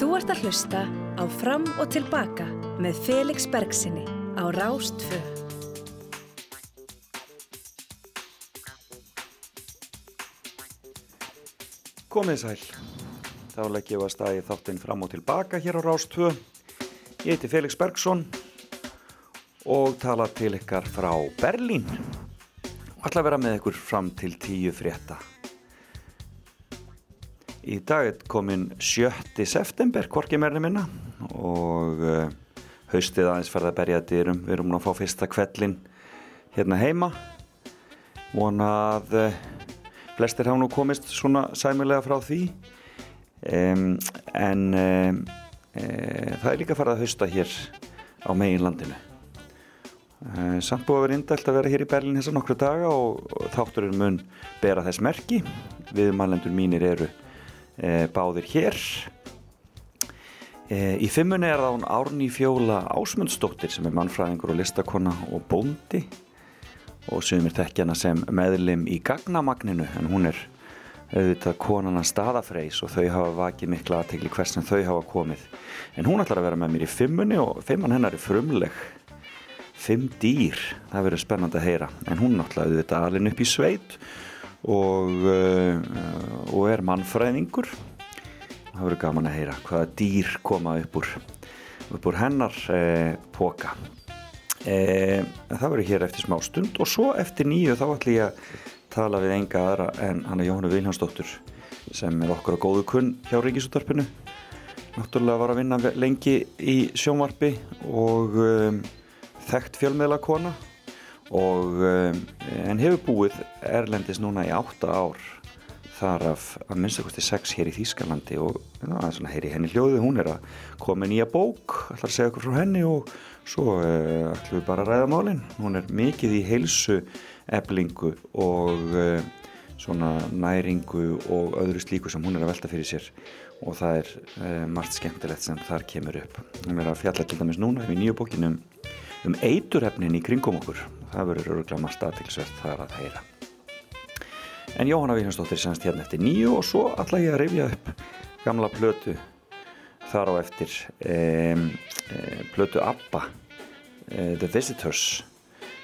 Þú ert að hlusta á Fram og Tilbaka með Felix Bergsinni á Rástfö. Komið sæl. Þá legg ég að staði þáttinn fram og tilbaka hér á Rástfö. Ég heiti Felix Bergsson og tala til ykkar frá Berlín og ætla að vera með ykkur fram til tíu frétta. Í dag er komin 7. september, hvorki meirinu minna og uh, haustið aðeins ferða að berja dyrum. Við erum nú að fá fyrsta kvellin hérna heima. Vona að uh, flestir hafa nú komist svona sæmilega frá því um, en um, uh, það er líka farið að hausta hér á megin landinu. Samt búið að vera indælt að vera hér í Berlin þessar nokkru daga og, og þátturinn mun bera þess merki. Viðmælendur mínir eru báðir hér. E, í fimmunni er það hún Árni Fjóla Ásmundsdóttir sem er mannfræðingur og listakonna og bóndi og sumir þekkjana sem meðlim í gagnamagninu en hún er auðvitað konana staðafreis og þau hafa vakið mikla aðtegli hvers sem þau hafa komið. En hún ætlar að vera með mér í fimmunni og fimmann hennar er frumleg fimm dýr, það verður spennand að heyra en hún náttúrulega auðvitað alveg upp í sveit og, uh, og er mannfræðingur. Það verður gaman að heyra hvaða dýr koma upp úr, upp úr hennar eh, póka eh, það verður hér eftir smá stund og svo eftir nýju þá ætlum ég að tala við enga aðra en hann er Jóhannu Viljánsdóttur sem er okkur á góðu kunn hjá Ríkisúttarpinu náttúrulega var að vinna lengi í sjónvarpi og um, þekkt fjölmiðla kona og um, en hefur búið Erlendis núna í átta ár þar af að minnstakosti sex hér í Þýskalandi og er svona heyri henni hljóðu, hún er að koma nýja bók, ætlar að segja okkur frá henni og svo uh, ætlum við bara að ræða málinn, hún er mikið í heilsu eblingu og uh, svona næringu og öðru slíku sem hún er að velta fyrir sér og það er uh, margt skemmtilegt sem þar kemur upp. Hún er að fjalla til dæmis núna í nýju bókinum um eiturhefnin í kringum okkur. Það verður öruglega margt aðtilsvert þar að heyra. En Jóhanna Viljánsdóttir semst hérna eftir nýju og svo ætla ég að rifja upp gamla plötu þar á eftir um, um, plötu ABBA uh, The Visitors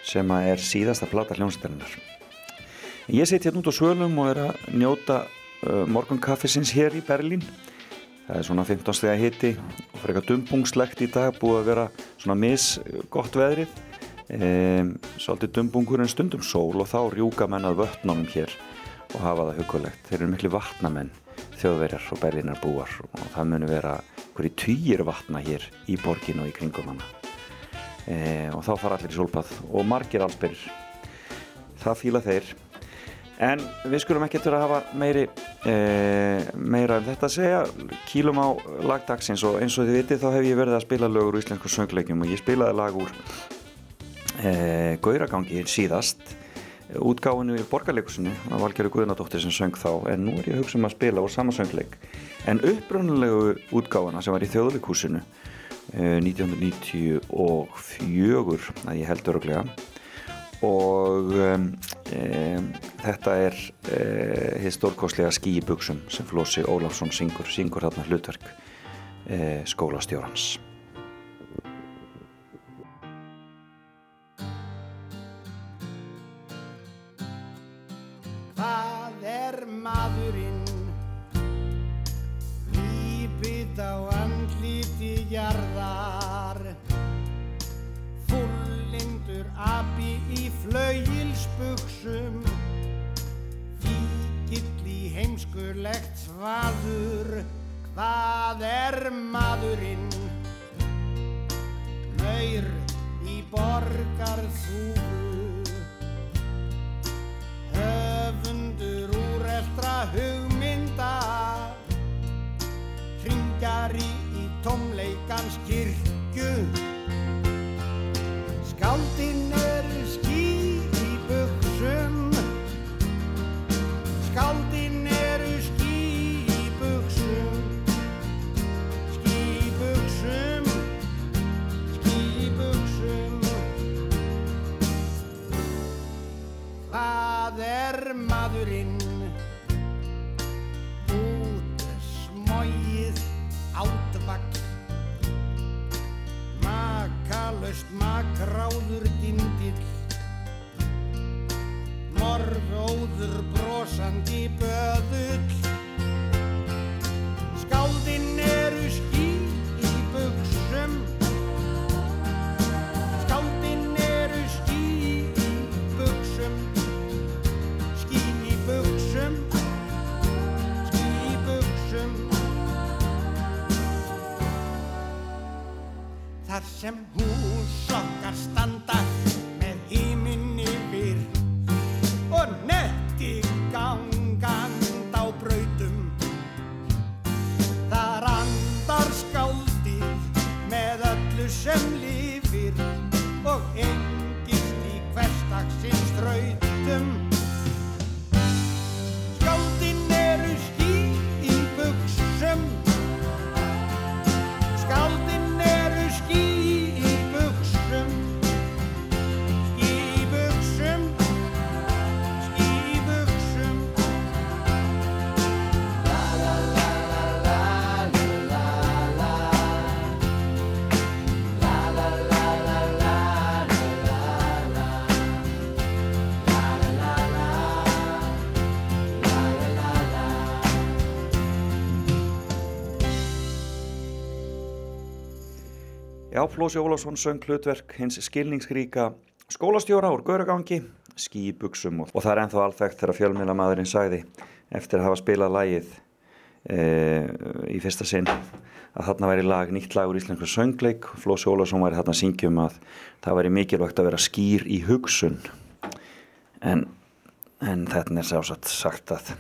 sem er síðasta plata hljómsættarinnar. Ég seti hérna út á svölum og er að njóta uh, morgunkaffisins hér í Berlín Það er svona 15 steg að hitti og fyrir eitthvað dumbungslegt í dag búið að vera svona mis gott veðrið ehm, svolítið dumbungur en stundum sól og þá rjúka menn að vötnunum hér og hafa það hugulegt þeir eru miklu vatnamenn þjóðverjar og berlinar búar og það munu vera hverju týjir vatna hér í borgin og í kringum hana. Ehm, og þá fara allir í sólpað og margir allsbyrjir það fíla þeir. En við skulum ekki til að hafa meiri, e, meira um þetta að segja, kílum á lagdagsins og eins og þið vitið þá hef ég verið að spila lögur úr íslensku söngleikjum og ég spilaði lag úr e, Gauragangi síðast, útgáinu í borgarleikusinu, það var Valgerður Guðnadóttir sem söng þá, en nú er ég að hugsa um að spila úr sama söngleik. En upprönnulegu útgáina sem var í þjóðleikúsinu e, 1994, að ég held öruglega, og um, þetta er uh, hér stórkoslega skí í buksum sem Flósi Ólafsson syngur, syngur þarna hlutverk uh, Flósi Ólafsson söng hlutverk hins skilningsríka skólastjóra úr Gauragangi, ský í buksum og, og það er ennþá alþekkt þegar fjölmiðla maðurinn sagði eftir að hafa spilað lagið e, í fyrsta sinn að þarna væri lag, nýtt lag úr íslensku söngleik. Flósi Ólafsson væri þarna syngjum að það væri mikilvægt að vera skýr í hugsun. En, en þetta er sjálfsagt sagt að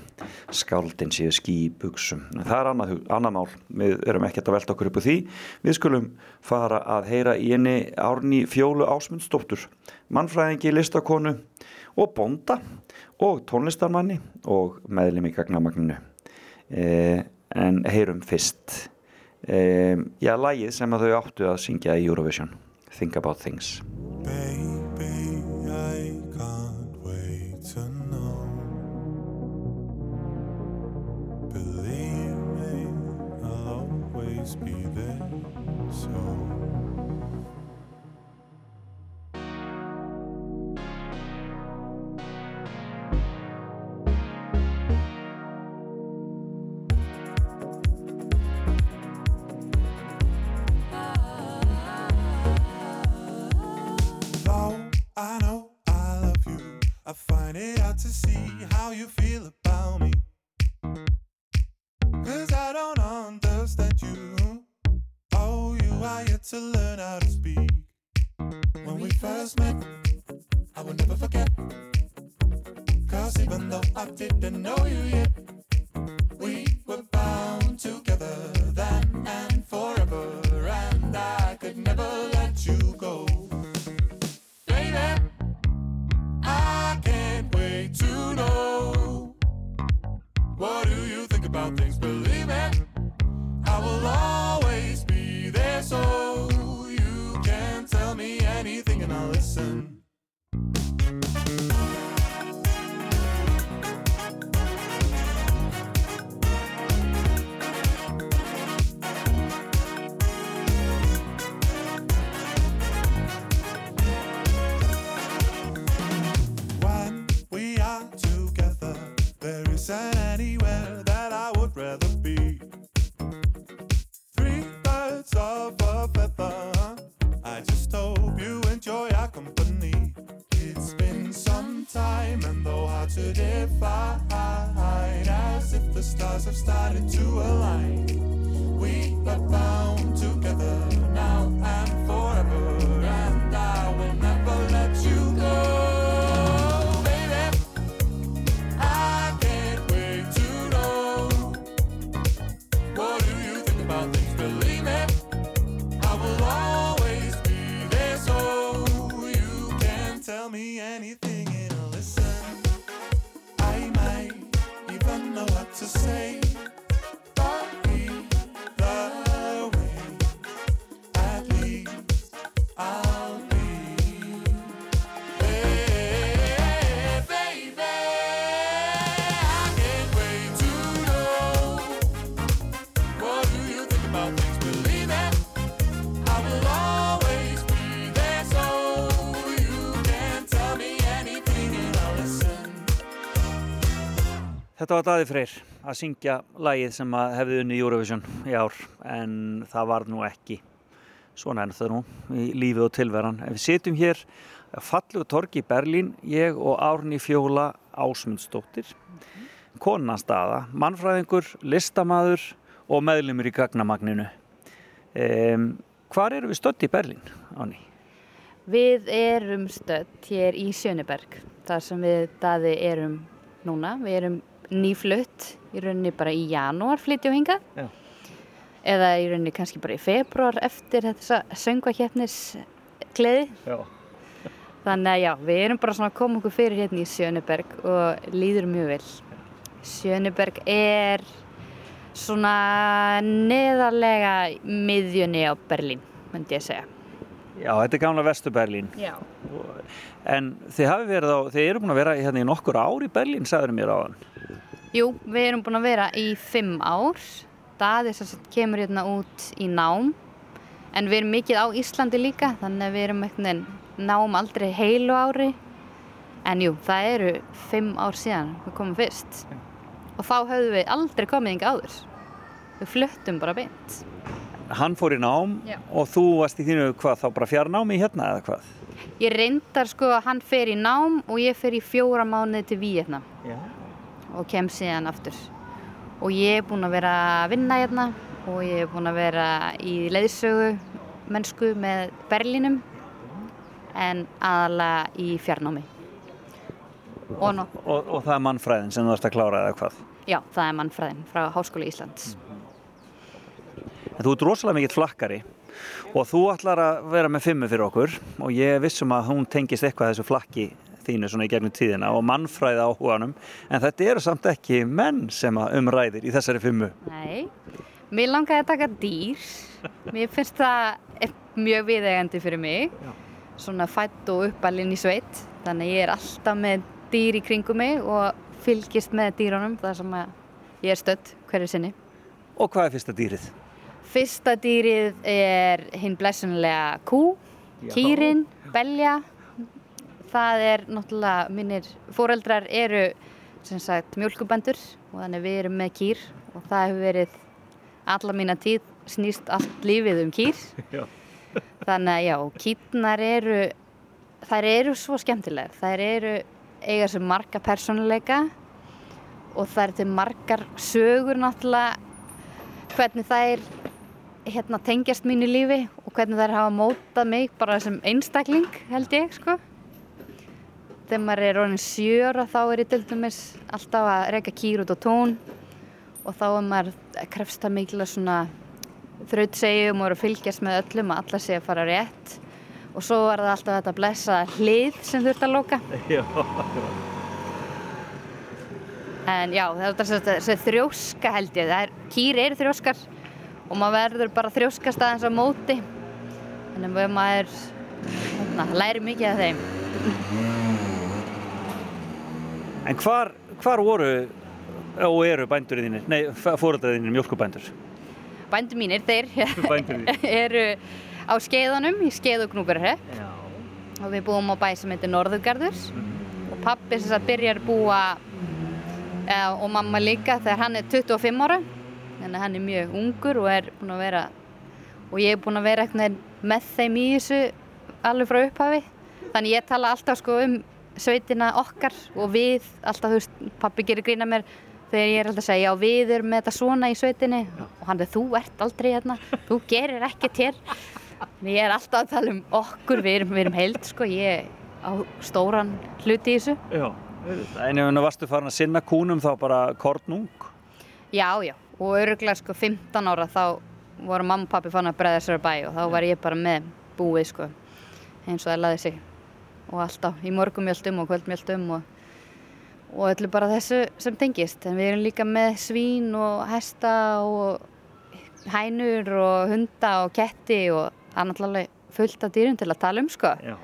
skáldin séu ský í buksum en það er annað, annað mál. Við erum ekkert að velta okkur upp á því. Við skulum fara að heyra í henni Árni Fjólu Ásmundsdóttur mannfræðingi, listakonu og bonda og tónlistarmanni og meðlum í gagnamagninu. Eh, en heyrum fyrst. Eh, já, lagið sem að þau áttu að syngja í Eurovision Think About Things Þetta var Daði Freyr að syngja lagið sem hefði unni Eurovision í ár en það var nú ekki svona er það nú í lífið og tilveran. En við sitjum hér á fallegu torgi í Berlín, ég og Árni Fjóla Ásmundsdóttir, konanstaða, mannfræðingur, listamaður og meðlumur í gagnamagninu. Um, Hvar eru við stödd í Berlín, Áni? Við erum stödd hér í Sjöneberg, þar sem við daði erum núna. Við erum nýflutt í rauninni bara í janúar flytjum hingað. Já. Eða í rauninni kannski bara í februar eftir þessa söngvakeppnis gleði. Já. Þannig að já, við erum bara svona að koma okkur fyrir hérna í Sjöneberg og líður mjög vel. Sjöneberg er svona neðarlega miðjunni á Berlín, myndi ég segja. Já, þetta er gamla Vestu Berlín. En þið hafi verið á, þið eru búin að vera hérna í nokkur ár í Berlín, sagður mér á hann. Jú, við erum búin að vera í fimm ár. Daði sem sagt kemur hérna út í nám. En við erum mikið á Íslandi líka, þannig að við erum eitthvað nám aldrei heilu ári. En jú, það eru fimm ár síðan við komum fyrst. Og þá höfðum við aldrei komið yngi áður. Við fluttum bara beint. Hann fór í nám Já. og þú varst í þínu hvað þá bara fjarnámi hérna eða hvað? Ég reyndar sko að hann fer í nám og ég fer í fjóra mánuði til Víetnam Já. Og kem síðan aftur. Og ég er búin að vera að vinna hérna og ég er búin að vera í leiðsögu mennsku með Berlínum en aðalega í fjarnámi. Og nú, Og, og það er mannfræðin sem þú varst að klára eða hvað? já, það er mannfræðin frá Háskóla Íslands. En þú ert rosalega mikill flakkari og þú ætlar að vera með fimmu fyrir okkur og ég vissum að hún tengist eitthvað þessu flakki þínu svona í gegnum tíðina og mannfræði áhuganum en þetta eru samt ekki menn sem að umræðir í þessari fimmu. Nei, mér langaði að taka dýr. Mér finnst það mjög viðegandi fyrir mig. Já. Svona fætt og uppalinn í sveit. Þannig ég er alltaf með dýr í kringum mig og fylgist með dýrunum þar sem ég er stödd hverju sinni. Og hvað er fyrsta dýrið? Fyrsta dýrið er hinn blessunlega kú, kýrin, belja. Það er náttúrulega, mínir fóreldrar eru sem sagt mjölkubendur og þannig við erum með kýr og það hefur verið alla mína tíð snýst allt lífið um kýr. Já. Þannig að já, kýrnar eru, þær eru svo skemmtilegar. Þær eru eiga sem marga persónuleika og eru til margar sögur náttúrulega hvernig þær hérna, tengjast mínu lífi og hvernig þær hafa mótað mig bara sem einstakling held ég sko. Þegar maður er orðin sjöra þá er ég til dæmis alltaf að reyka kýr út á tún og þá er maður krefst það mikla svona þrautsegjum og er að fylgjast með öllum að alla sé að fara rétt og svo er það alltaf þetta blessa hlið sem þurft að lóka. En já, það er þessi þrjóska held ég. Er, kýr eru þrjóskar og maður verður bara þrjóskast aðeins á móti. Þannig að maður hérna, læri mikið af þeim. En hvar, hvar voru og eru bændurinn þínir, nei, fóröldarinn þínir mjölkubændur? Bændur mínir, þeir eru á skeiðanum, í skeið og Já. og við búum á bæ sem heitir Norðurgarður. Og pappi sem sagt byrjar búa e, og mamma líka þegar hann er 25 ára. Þannig að hann er mjög ungur og er búinn að vera og ég er búinn að vera með þeim í þessu alveg frá upphafi. Þannig ég tala alltaf sko um sveitina okkar og við alltaf þú veist, pappi gerir grína mér þegar ég er alltaf að segja já við erum með þetta svona í sveitinni. Og hann er þú ert aldrei hérna þú gerir ekkert hér. Ég er alltaf að tala um okkur við erum, við erum heild sko ég á stóran hluti í þessu. Já. En ef þú varstu farin að sinna kúnum þá bara kornung? já já. Og öruglega sko 15 ára þá voru mamma og pappi fann að bregða sér að bæ og þá var ég bara með búið sko eins og það laði sig og alltaf í morgumjöldum og kvöldmjöldum og, og öllu bara þessu sem tengist. En við erum líka með svín og hesta og hænur og hunda og ketti og það er náttúrulega fullt af dýrum til að tala um sko. Já,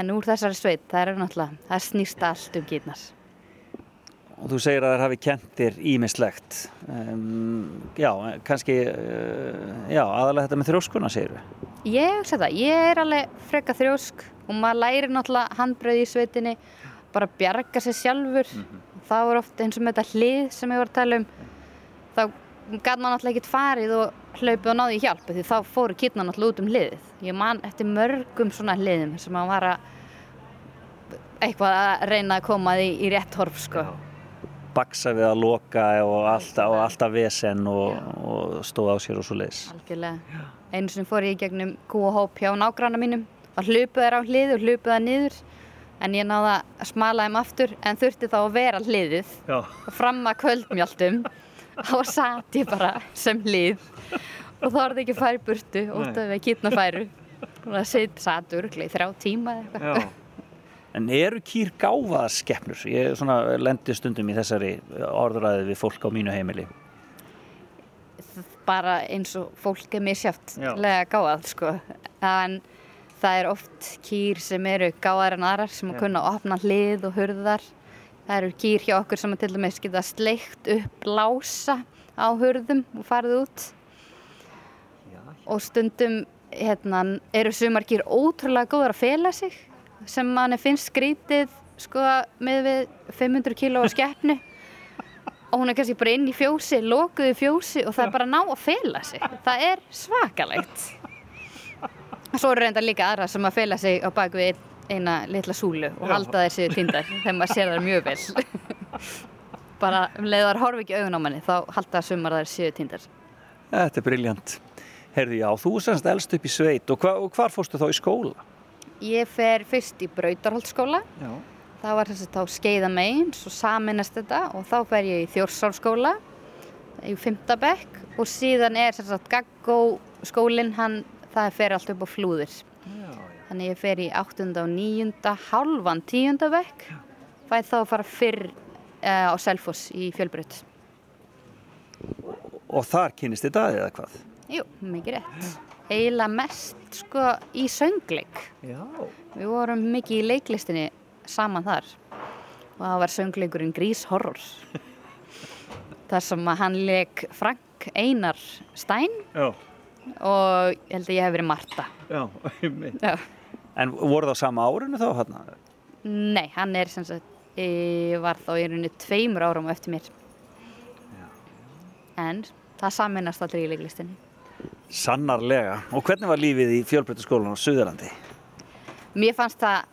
en úr þessari sveit það er náttúrulega, það snýst allt um gýtnar Og þú segir að þær hafi kentir ímislegt. Um, já, kannski, uh, já, aðalega þetta með þrjóskuna, segir við. Ég það, ég er alveg freka þrjósk og maður lærir náttúrulega handbröð í sveitinni bara bjarga sér sjálfur þá er oft eins og með þetta hlið sem ég var að tala um þá gæti maður náttúrulega ekkert farið og hlaupið og náði í hjálp því þá fóru kýtna náttúrulega út um hliðið ég man eftir mörgum svona hliðum sem maður var að eitthvað að reyna að koma því í rétt horf sko. Baksa við að loka og alltaf, og alltaf vesen og, og stóð á sér og svo leiðis. Algjörlega. Einu sem fór ég í gegnum kúahóp hjá nágranna mínum. Og hlupu þeir á hlið og hlupu það niður. En ég náða að smala þeim aftur en þurfti þá að vera hliðið Já. og fram að kvöldmjaldum þá satt ég bara sem hlið og þá var það ekki í burtu. Út af við kýtna færu. Og það sitt satt örglega í þrjá tíma eða eitthvað. En eru kýr gáfaðar skeppnur? Ég lendi stundum í þessari orðræði við fólk á mínu heimili. bara eins og fólk er misjátt Já. lega gáðað sko en það er oft kýr sem eru gáðar en aðrar sem að kunna opna hlið og hurðar það eru kýr hjá okkur sem að til dæmis geta sleikt upp lása á hurðum og farið út og stundum hérna, eru sumar kýr ótrúlega góðar að fela sig sem manni finnst skrítið sko með við 500 kíló skeppnu og hún er kannski bara inn í fjósi, lokuðu fjósi og það er bara að ná að fela sig. Það er svakalegt. Svo eru reynda líka aðra sem að fela sig á bak við ein- eina litla súlu og halda séu tindar þegar maður sér það mjög vel. bara um leiðar horfi ekki augun á manni þá halda sumar þær séu tindar. Þetta er briljant. Herðu, já, þú semst elst upp í sveit og, hva, og hvar fórstu þá í skóla? Ég fer fyrst í Brautarholtskóla. Já. Það var þess að þá skeiða megin, svo saminast þetta og þá fer ég í Þjórsárskóla í Fymtabekk og síðan er þess að Gaggó skólinn, hann, það fer allt upp á flúðir. Þannig ég fer í 8. og 9. halvan 10. bekk, fæði þá að fara fyrr uh, á Selfoss í Fjölbrut. Og þar kynist þið daðið eða hvað? Jú, mikið rétt. Eila mest sko í söngleik. Já. Við vorum mikið í leiklistinni saman þar og það var söngleikurinn Grís Horror þar sem að hann leik Frank Einar Stein Já. og ég held að ég hef verið Marta Já. En voru það sama árinu þá hérna? Nei, hann er sem sagt var þá í rauninni tveimur árum eftir mér en það saminast allir í leiklistinni Sannarlega. Og hvernig var lífið í fjölbreytaskólan á Suðurlandi? Mér fannst það,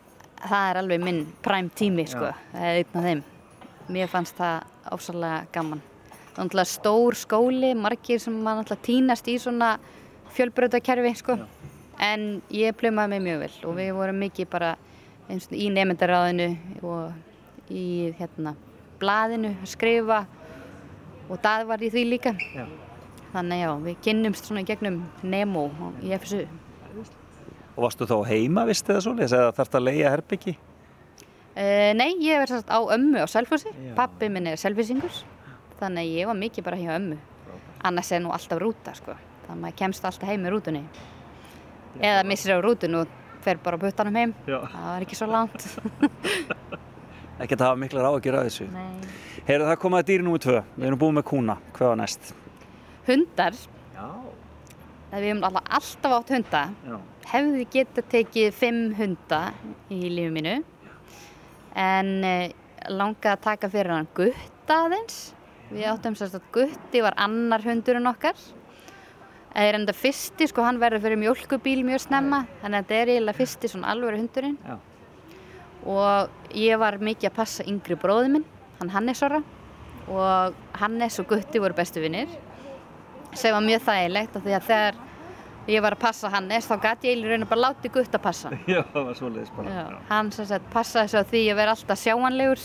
það er alveg minn præm tími sko, einn af þeim. Mér fannst það ásalega gaman. Það er náttúrulega stór skóli, margir sem maður náttúrulega týnast í svona fjölbrötakerfi sko. En ég plömaði mig mjög vel og við vorum mikið bara eins og í nefndaráðinu og í hérna blaðinu að skrifa og það var í því líka. Já. Þannig já, við kynnumst svona gegnum Nemo í FSU. Og varstu þá heima, vist eða svoleiðis, eða þarfst að leia herbyggi? Uh, nei, ég verið satt á ömmu á Selfossi. Pappi minn er selfisingur. Þannig að ég var mikið bara hjá ömmu. Annars er nú alltaf rúta, sko. Þannig að maður kemst alltaf heim í rútunni. Eða missir á rútun og fer bara á puttanum heim. Já. Það var ekki svo langt. Ekki að hafa miklar ágjur af þessu. nei. Heyrðu, það komaði dýri númið tvö. Við erum búið með kúna. Hvað var næst? Hundar, Já. það við hefum alltaf, alltaf átt hunda. Já. Hefði getað tekið fimm hunda í lífi mínu. En uh, langaði að taka fyrir hann gutta aðeins. Við áttum sérst að gutti var annar hundurinn okkar. Það er enda fyrsti, sko, hann verður fyrir mjölkubíl mjög snemma, þannig að þetta er eiginlega fyrsti svona alvöru hundurinn. Já. Og ég var mikið að passa yngri bróði minn, hann Hannes orra, og Hannes og Gutti voru bestu vinnir, sem var mjög þægilegt því að þegar ég var að passa Hannes, þá gæti ég eiginlega raun og bara láti Gutt að passa. Já, það var svoleiðis bara. Já, hann sem sagt passaði svo því að vera alltaf sjáanlegur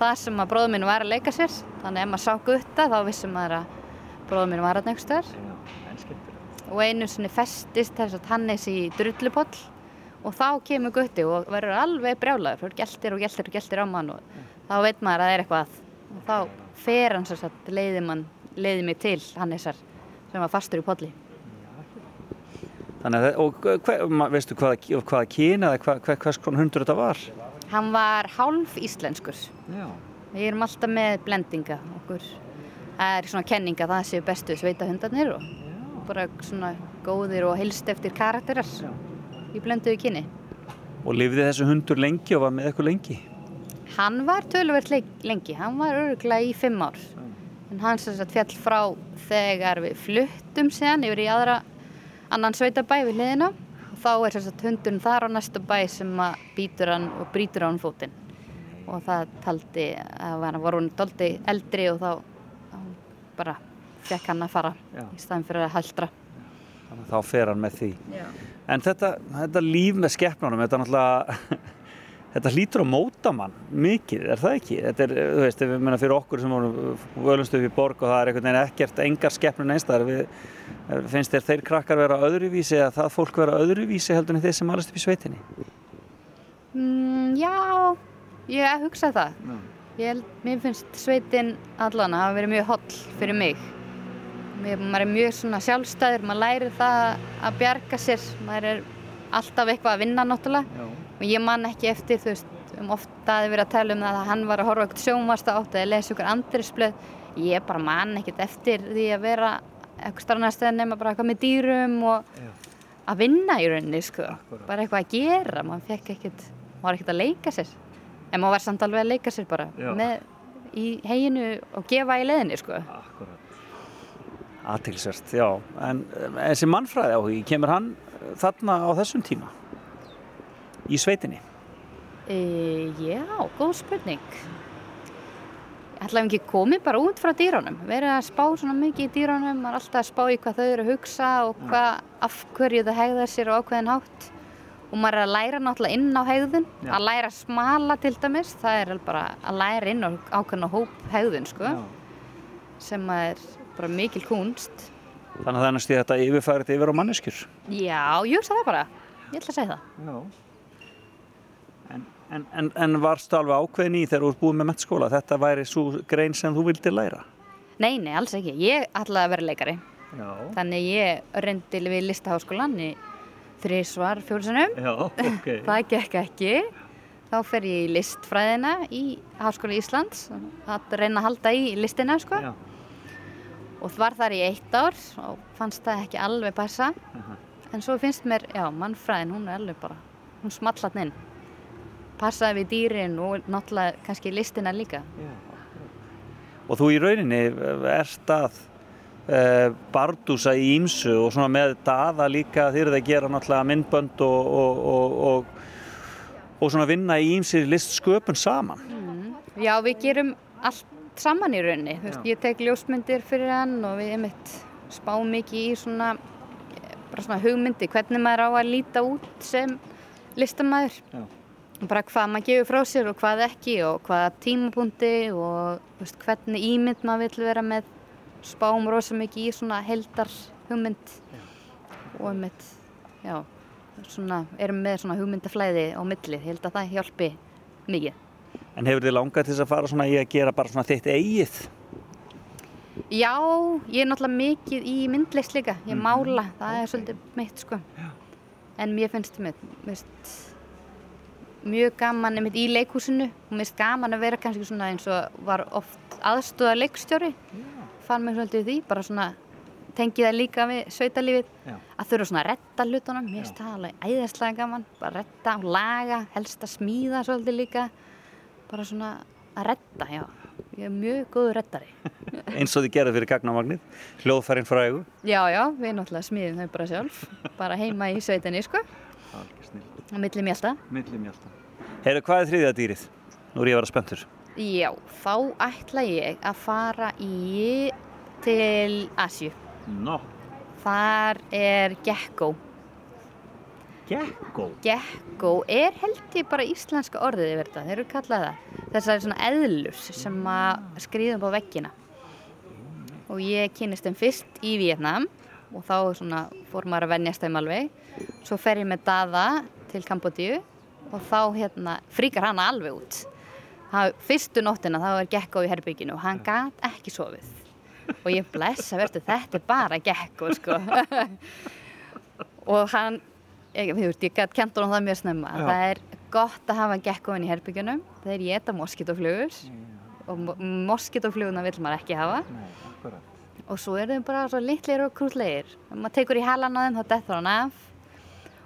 það sem að bróður minn var að leika sér þannig að ef maður sá gutta þá vissum maður að bróður minn var að en skemmtilegt. og einu sinni festist þess að Hannes í drullupoll og þá kemur gutti og verður alveg brjálaður fyrir geltir og geltir og geltir á mann og þá veit maður að það er eitthvað og þá fer hann sem sagt leiði, man, leiði mig til Hannesar sem var fastur í polli Þannig að, og hver, veistu hvaða, hvaða kyni eða hva, hva, hvers konar hundur þetta var? hann var hálf íslenskur Já. Við erum alltaf með blendinga okkur. Það er svona kenninga það séu bestu sveita hundarnir og bara svona góðir og heilst eftir karakterar í blönduðu kynni. Og lifði þessu hundur lengi og var með eitthvað lengi? Hann var töluvert le- lengi, hann var örgulega í fimm ár. En hann sem sagt fjall frá þegar við fluttum síðan yfir í aðra annan sveitabæ við hliðina. Og þá er sem sagt hundurinn þar á næsta bæ sem að býtur hann og brýtur á hann fótinn. og það taldi að var, var hún doldi eldri og þá þá bara fekk hann að fara Já. í staðin fyrir að haldra. Þannig að þá fer hann með því. Já. En þetta, þetta líf með skeppnunum, þetta er náttúrulega, þetta hlýtur að móta mann mikið, er það ekki? Þetta er, þú veist, ef við menna fyrir okkur sem vorum völumstu upp í borg og það er einhvern veginn ekkert, engar skeppnun einstæðar, við, finnst þér þeir krakkar vera öðruvísi eða það fólk vera öðruvísi heldur en þeir sem alast upp í sveitinni? Mm, já, ég hugsa það. Ég, held- mér finnst sveitin allan að hafa verið mjög holl fyrir mig. Mér, maður er mjög svona sjálfstæður, maður lærir það að bjarga sér, maður er alltaf eitthvað að vinna náttúrulega. Já. Og ég man ekki eftir, þú veist, um ofta að vera að tala um það að hann var að horfa eitthvað sjónvasta átt eða lesa ykkur andrisblöð. Ég bara man ekkert eftir því að vera eitthvað starfnastöð nema bara eitthvað með dýrum og Já. að vinna í rauninni, sko. Akkúrat. Bara eitthvað að gera, maður fekk ekkert, maður var ekkert að leika sér. En maður var samt alveg að leika sér bara með, í heginu og gefa í leðinni, sko. Akkurat. Atilsvert, já. En um, þessi mannfræði áhugi, kemur hann þarna á þessum tíma? Í sveitinni? E, já, góð spurning. Ég ætlaði ekki komið bara út frá dýrunum. Verið að spá svona mikið í dýrunum, maður er alltaf að spá í hvað þau eru að hugsa og hvað, af hverju þau hegða sér á ákveðin hátt. Og maður er að læra náttúrulega inn á hegðun, Já. að læra smala til dæmis, það er bara að læra inn á ákveðin hóp hegðun, sko, sem er bara mikil kunst. Þannig að það er næstu þetta yfirfærið yfir á manneskjur. Já, ég hugsa það bara, ég ætla að segja það. Já. En, en, en, en varstu alveg ákveðin í þegar þú ert búið með mennskóla? Þetta væri svo grein sem þú vildi læra? Nei, nei, alls ekki. Ég ætlaði að vera leikari. Já. Þannig ég reyndi við listaháskólan í þrísvar fjólsunum. Já, ok. Það gekk ekki. Þá fer ég í listfræðina í Háskóla Íslands að reyna að halda í listina sko. Já. Og var þar í eitt ár og fannst það ekki alveg passa. Aha. En svo finnst mér, já, mannfræðin, hún er alveg bara, hún smallat inn. Passaði við dýrin og náttúrulega kannski listina líka. Og þú í rauninni ert að uh, bardúsa í ímsu og svona með daða líka þeir eru að gera náttúrulega myndbönd og, og, og, og, og svona vinna í ímsir listsköpun saman. Já, við gerum allt saman í rauninni. Veist, ég tek ljósmyndir fyrir hann og við einmitt spáum mikið í svona, eh, bara svona hugmyndi, hvernig maður á að líta út sem listamæður. Já. Bara hvað maður gefur frá sér og hvað ekki og hvaða tímapunkti og veist, hvernig ímynd maður vill vera með. Spáum rosa mikið í svona heldar hugmynd og einmitt, já, svona, erum með svona hugmyndaflæði á milli. Ég held að það hjálpi mikið. En hefur þið langað til þess að fara svona í að gera bara svona þitt eigið? Já, ég er náttúrulega mikið í myndlist líka, ég mála, það er svolítið mitt sko. En mér finnst mér, mér finnst mjög gaman einmitt í leikhúsinu. Og mér finnst gaman að vera kannski svona eins og var oft aðstóða leikstjóri. Fann mig svolítið því, bara svona tengið það líka við sveitalífið, Já. að þurfa svona að retta hlutunum, mér finnst það alveg æðislega gaman, bara retta og laga, helst að smíða svolítið líka, bara svona að retta, já, ég er mjög góður rettari. Eins og þið gerðu fyrir gagnamagnið, hljóðfærin frægu. Já, já, við náttúrulega smíðum þau bara sjálf, bara heima í sveitinni, sko, á milli mjölda. Milli mjölda. Heyrðu, hvað er þriðja dýrið? Nú er ég að vera spenntur. Já, þá ætla ég að fara í til Asju. Nó. Þar er gecko. Gekko. Gecko er held ég bara íslenska orðið yfir þetta, þeir eru kallað það. Þessar svona eðlur sem að skrýðum á veggina. Og ég kynist þeim fyrst í Vietnam og þá svona fór maður að venjast þeim alveg. Svo fer ég með Dada til Kambodíu og þá hérna fríkar hann alveg út. Það, fyrstu nóttina þá er Gekko í herbygginu og hann gat ekki sofið. Og ég blessa verður, þetta er bara Gekko sko. og hann, ég, ég gæti kent honum það mjög snemma. Já. Það er gott að hafa Gekkoin í herbyggjunum. Þeir geta moskítoflugur og mo- moskítofluguna vill maður ekki hafa. Nei, akkurat. Og svo eru þeim bara svo litlir og krútlegir. Maður tekur í halan á þeim þá dettur hann af.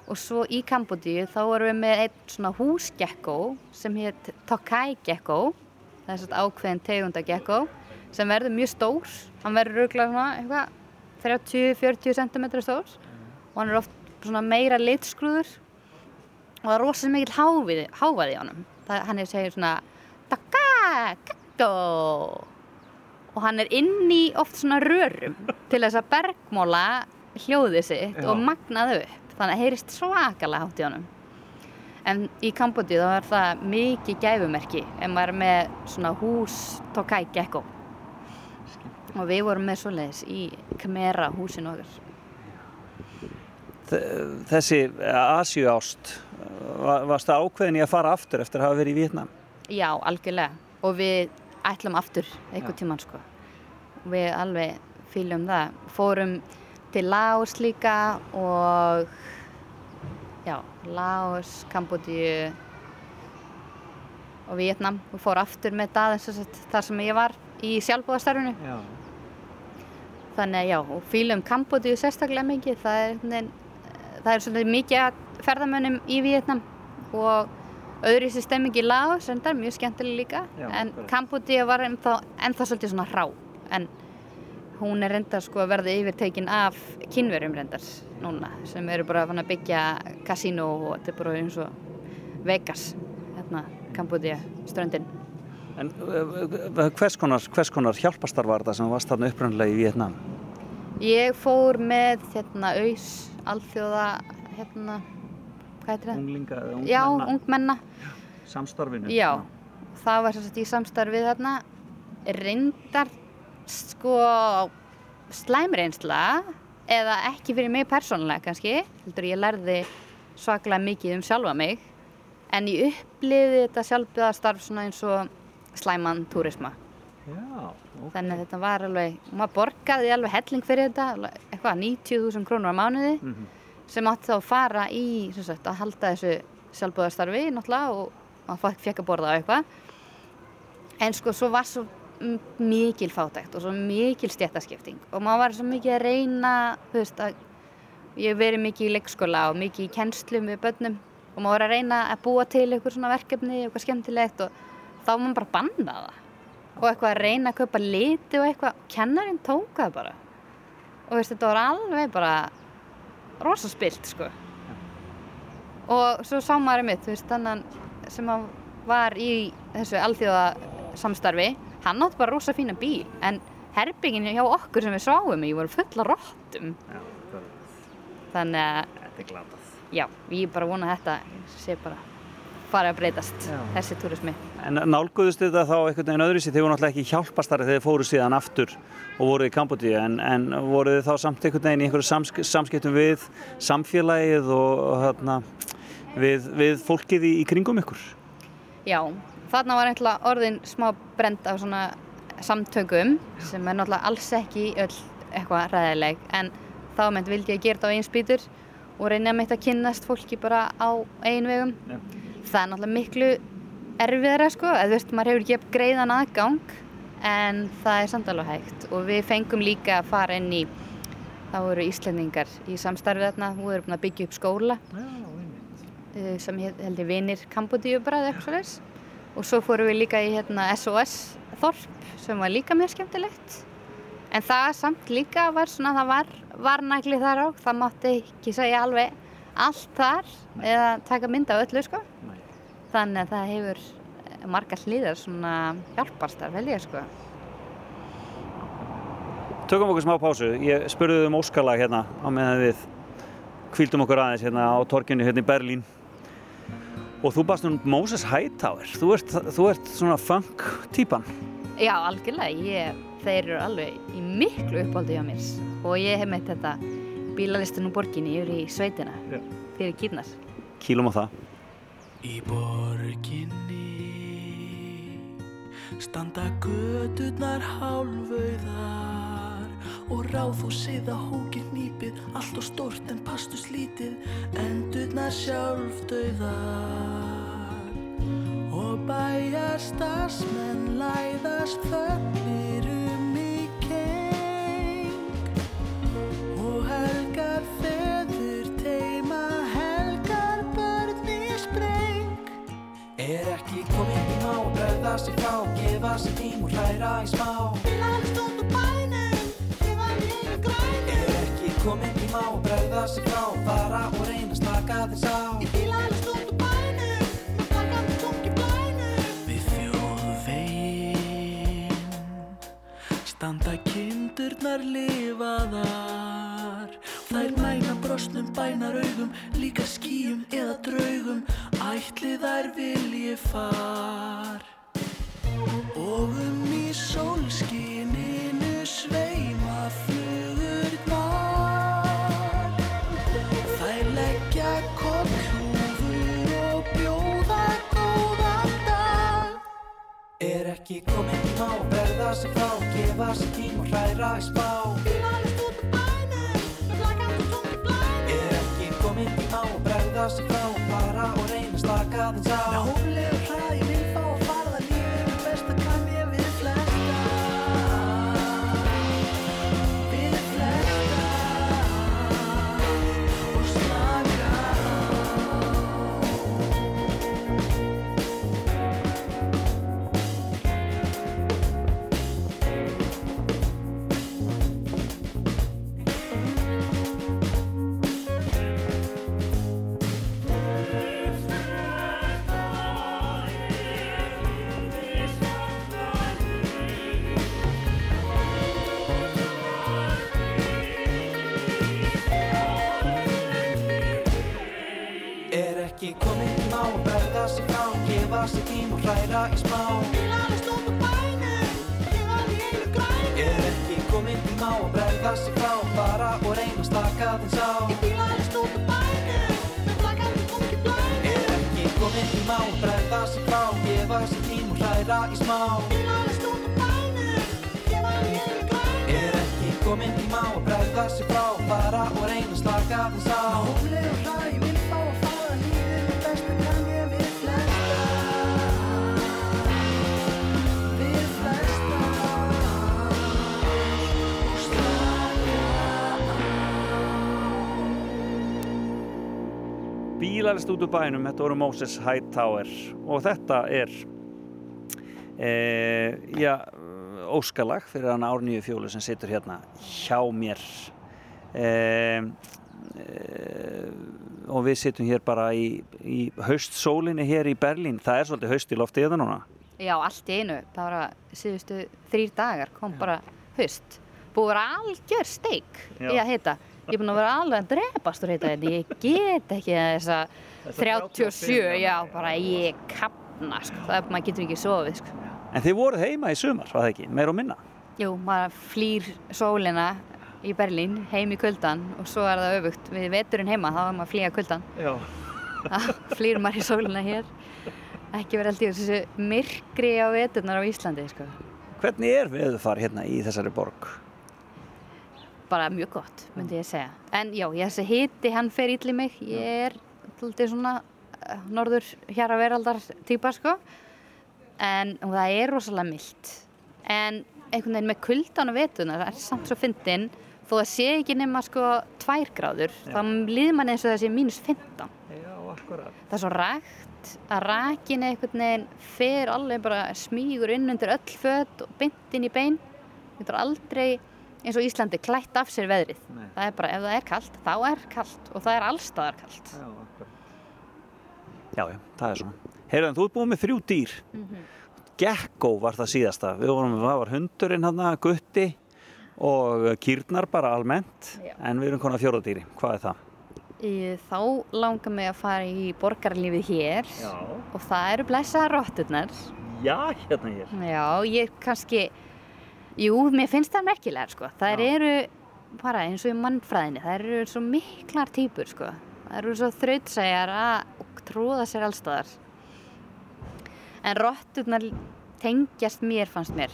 Og svo í Kambodíu þá erum við með einn svona húsgekko sem hétt Tokai gekko. Það er svona ákveðin tegunda gekko sem verður mjög stór. Hann verður röglega svona eitthvað 30-40 cm stór og hann er oft meira litskrúður og það er rosalega mikil hávaði, honum. Það, hann er segir svona taka, kakko og hann er inn í oft svona rörum til þess að bergmóla hljóðið sitt Já. og magnaði upp þannig að heyrist svakalega hátt í honum en í Kambodíu þá er það mikið gæfumerki ef maður er með svona hús Tokai Gekko og við vorum með svoleiðis í Khmera húsinu okkar Þe- Þessi Asíu ást, varst það ákveðin í að fara aftur eftir að hafa verið í Vietnam? Já, algjörlega. Og við ætlum aftur einhver Já. tíman, sko. Við alveg fýljum það. Fórum til Laos líka og já, Laos, Kambodíu og Vietnam. Og fór aftur með það eins og þar sem ég var í sjálfbúðastarfinu. Já. Þannig að já, og fýljum Kambodíu sérstaklega mikið. Það er, einhvern veginn- það er svolítið mikið að ferðamönnum í Vietnam og öðru sér stemming í Laos, reyndar, mjög skemmtileg líka. Já, en. Kambodíu var ennþá, ennþá svolítið svona hrá. En hún er reyndar sko að verða yfirtekin af kynverum reyndar núna sem eru bara að byggja kasínó og þetta er bara eins og Vegas, hérna, Kambodíu, ströndin. En hvers konar, hvers konar hjálpastar var þetta sem varst þarna upprænlega í Vietnam? Ég fór með hérna auðs, alþjóða, hérna, hvað heitir það? Unglinga eða Já, ungmenna? ungmenna. Samstarfinu? Já, það var sérst í samstarfið þarna reyndar sko slæmreynsla eða ekki fyrir mig persónulega kannski heldur ég lærði svaklega mikið um sjálfa mig en ég uppliði þetta sjálfbjöðastarf svona eins og slæman túrisma Já, ok. þannig að þetta var alveg, maður borgaði alveg helling fyrir þetta, eitthvað 90.000 krónur á mánuði Mhm. sem átti þá að fara í sagt, að halda þessu sjálfbúðarstarfi náttúrulega og maður fekk að borða á eitthvað en sko svo var svo mikil fátækt og svo mikil stjættaskipting og maður var svo mikið að reyna þú veist að ég hef verið mikið í leikskóla og mikið í kennslum við börnum og maður var að reyna að búa til eitthvað svona verkefni, eitthvað skemmtilegt og þá var maður bara að banna það. Og eitthvað að reyna að kaupa liti og eitthvað. Og kennarinn tók það bara. Og veist, þetta var alveg bara rosa spilt sko. Og svo sá maður mitt þú veist, þannig sem var í þessu alþjóða samstarfi hann átti bara rosa fína bíl en herbyggin hjá okkur sem við sváum í voru fulla róttum er- þannig að þetta er glatað. já, ég bara vona að þetta sé bara farið að breytast Já. þessi túrismi En nálguðust þetta þá einhvern veginn öðru sér, þið voru náttúrulega ekki hjálpastari þegar þið fóru síðan aftur og voruð í Kambodíu, en, en voruð þið þá samt einhvern veginn í einhverju samsk samskiptum við samfélagið og, og hérna, við, við fólkið í, í kringum ykkur? Já, þarna var eitthvað orðin smá brend af svona samtökum sem er náttúrulega alls ekki öll eitthvað ræðileg en þá meint vildi ég gera þetta á einn spýtur og reyna að mitt að kynnast fólki bara á einn vegum. Já. Það er náttúrulega miklu erfiðara sko, eða þú veist, maður hefur ekki greiðan aðgang en það er samt alveg hægt og við fengum líka að fara inn í, það voru Íslendingar í samstarfið þarna, við erum búin að byggja upp skóla eh, sem held ég vinir Kambodíu bara eða eitthvað svoleiðis. Og svo fórum við líka í hérna, SOS þorp sem var líka mjög skemmtilegt en það samt líka var svona það var varnægli þar á það mátti ekki segja alveg allt þar eða taka mynd af öllu sko Nei. þannig að það hefur margar hlýðar svona hjálparstar vel ég sko Tökum okkur smá pásu. Ég spurði um óskalag hérna á meðan við kvíldum okkur aðeins hérna á torkinu hérna í Berlín. Og þú baðst um Moses Hightower. Þú ert, þú ert svona funk típan. Já, algjörlega, ég, þeir eru alveg í miklu uppáldi hjá mér og ég hef meitt þetta bílalistin úr borginni yfir í sveitina Já. fyrir kýrnar. Kýlum á það. Í borginni standa gödurnar hálfauðar og ráðhúsið að hókir nýpið allt og stort en pastus lítið endurnar sjálfdauðar og bæjastarsmenn læðast þögnir um í keng. Og helgar feður teima helgar börn í spreng. Er ekki komið tíma á að bregða sig frá gefa sig tím og hræra í smá. Bílalist út úr komin tíma og bregða sig frá. Fara og reyna að slaka þess á Ég fýla alveg stótt og bænu maður taka með tónk í blænu Við fjóðu veginn standa kindurnar lifaðar. Þær mæna brosnum, bænaraugum, líka skýjum eða draugum. Ætli þær vilji far. Og um í sólskíninu sveima fyrir Er ekki kominn tíma á að berða sig frá Gefa sig tíma og hræra í spá. Bílalist út á bænum Með flakandi tómi blæmi Er ekki kominn tíma á að berða sig frá Fara og reyna að slaka þins á hræra í smá Bílalist út á bænum Ég var í einu græni Er ekki kominn tíma á að berða sig frá Fara og reyna að slaka þins á. Bílalist út á bænum Með flakandi tómi blæmi Er ekki kominn tíma á að berða sig frá Gefa sig tíma og hræra í smá. Bílalist út á bænum Ég var í einu græni Er ekki kominn tíma á að bregða sig frá Fara og reyna að slaka þess á Bílalist út úr bænum, þetta voru Moses Hightower og þetta er e, já, óskalag fyrir hann Árnýju fjólu sem situr hérna hjá mér e, e, og við situm hér bara í, í haustsólinni hér í Berlín það er svolítið haust í loftið þetta núna Já, allt í einu, bara síðustu þrýr dagar kom bara haust. Búið að vera algjör steik Já. í að heita. Ég er búin að vera alveg að drepast úr heita þetta. Ég get ekki þessa 37, já, bara ég kapna, sko. Það er, maður getur ekki sofið, sko. en þið voruð heima í sumar, var það ekki, meir og minna Jú, maður flýr sólina í Berlín, heim í kuldan og svo er það öfugt. Við veturinn heima, þá er maður að flýja kuldan. Já. þá flýr maður í sólina hér. Ekki verið alltaf þessu myrkri á veturnar á Íslandi, sko. Hvernig er veðufar hérna í þessari borg? Bara mjög gott, myndi ég segja. En já, ég þessi hiti, hann fer ítli mig. Ég er alltaf svona uh, norður hér að veraldar típa, sko. En það er rosalega mildt. En einhvern veginn með kuldan og vetuna, það er samt svo fyndin, þó það sé ekki nema sko tvær gráður, þá líður mann eins og sé mínus 15. Já, akkurat. Það er svo rægt að rakin einhvern veginn fer alveg bara smígur inn undir öll föt og bynt inn í bein. Þetta er aldrei eins og Íslandi klætt af sér veðrið. Nei. Það er bara, ef það er kallt, þá er kallt og það er allstaðar kallt. Já. Já, já, það er svona. Heyrðan, þú ert búin með þrjú dýr. Gekko var það síðasta. Við vorum, það var hundurinn hann að gutti og kýrnar bara almennt. Já. En við erum konar fjóra dýri. Hvað er það? Í, þá langar mig að fara í borgarlífið hér Já. og það eru blessaða rotturnar. Já, hérna hér. Já, ég kannski, jú, mér finnst það merkilegar, sko. Það Já. eru bara eins og í mannfræðinni, það eru svo miklar típur, sko. Það eru svo þrautsæjar að tróða sér allstaðar. En rotturnar tengjast mér, fannst mér.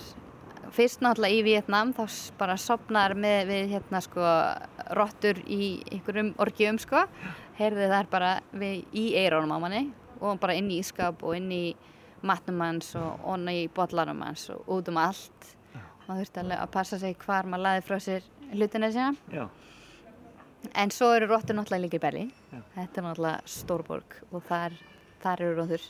Fyrst náttúrulega í Vietnam, þá bara sopnar með við hérna sko rottur í einhverjum orgjum sko. Heyrði það er bara við, í eirónum á manni og bara inn í ískap og inn í matnum hans og onna í botlanum hans og út um allt. Maður þurfti alveg að passa sig hvar maður laði frá sér hlutina sína. Já. En svo eru rottur náttúrulega líka í Berlín. Já. Þetta er náttúrulega stórborg og þar, þar eru rottur.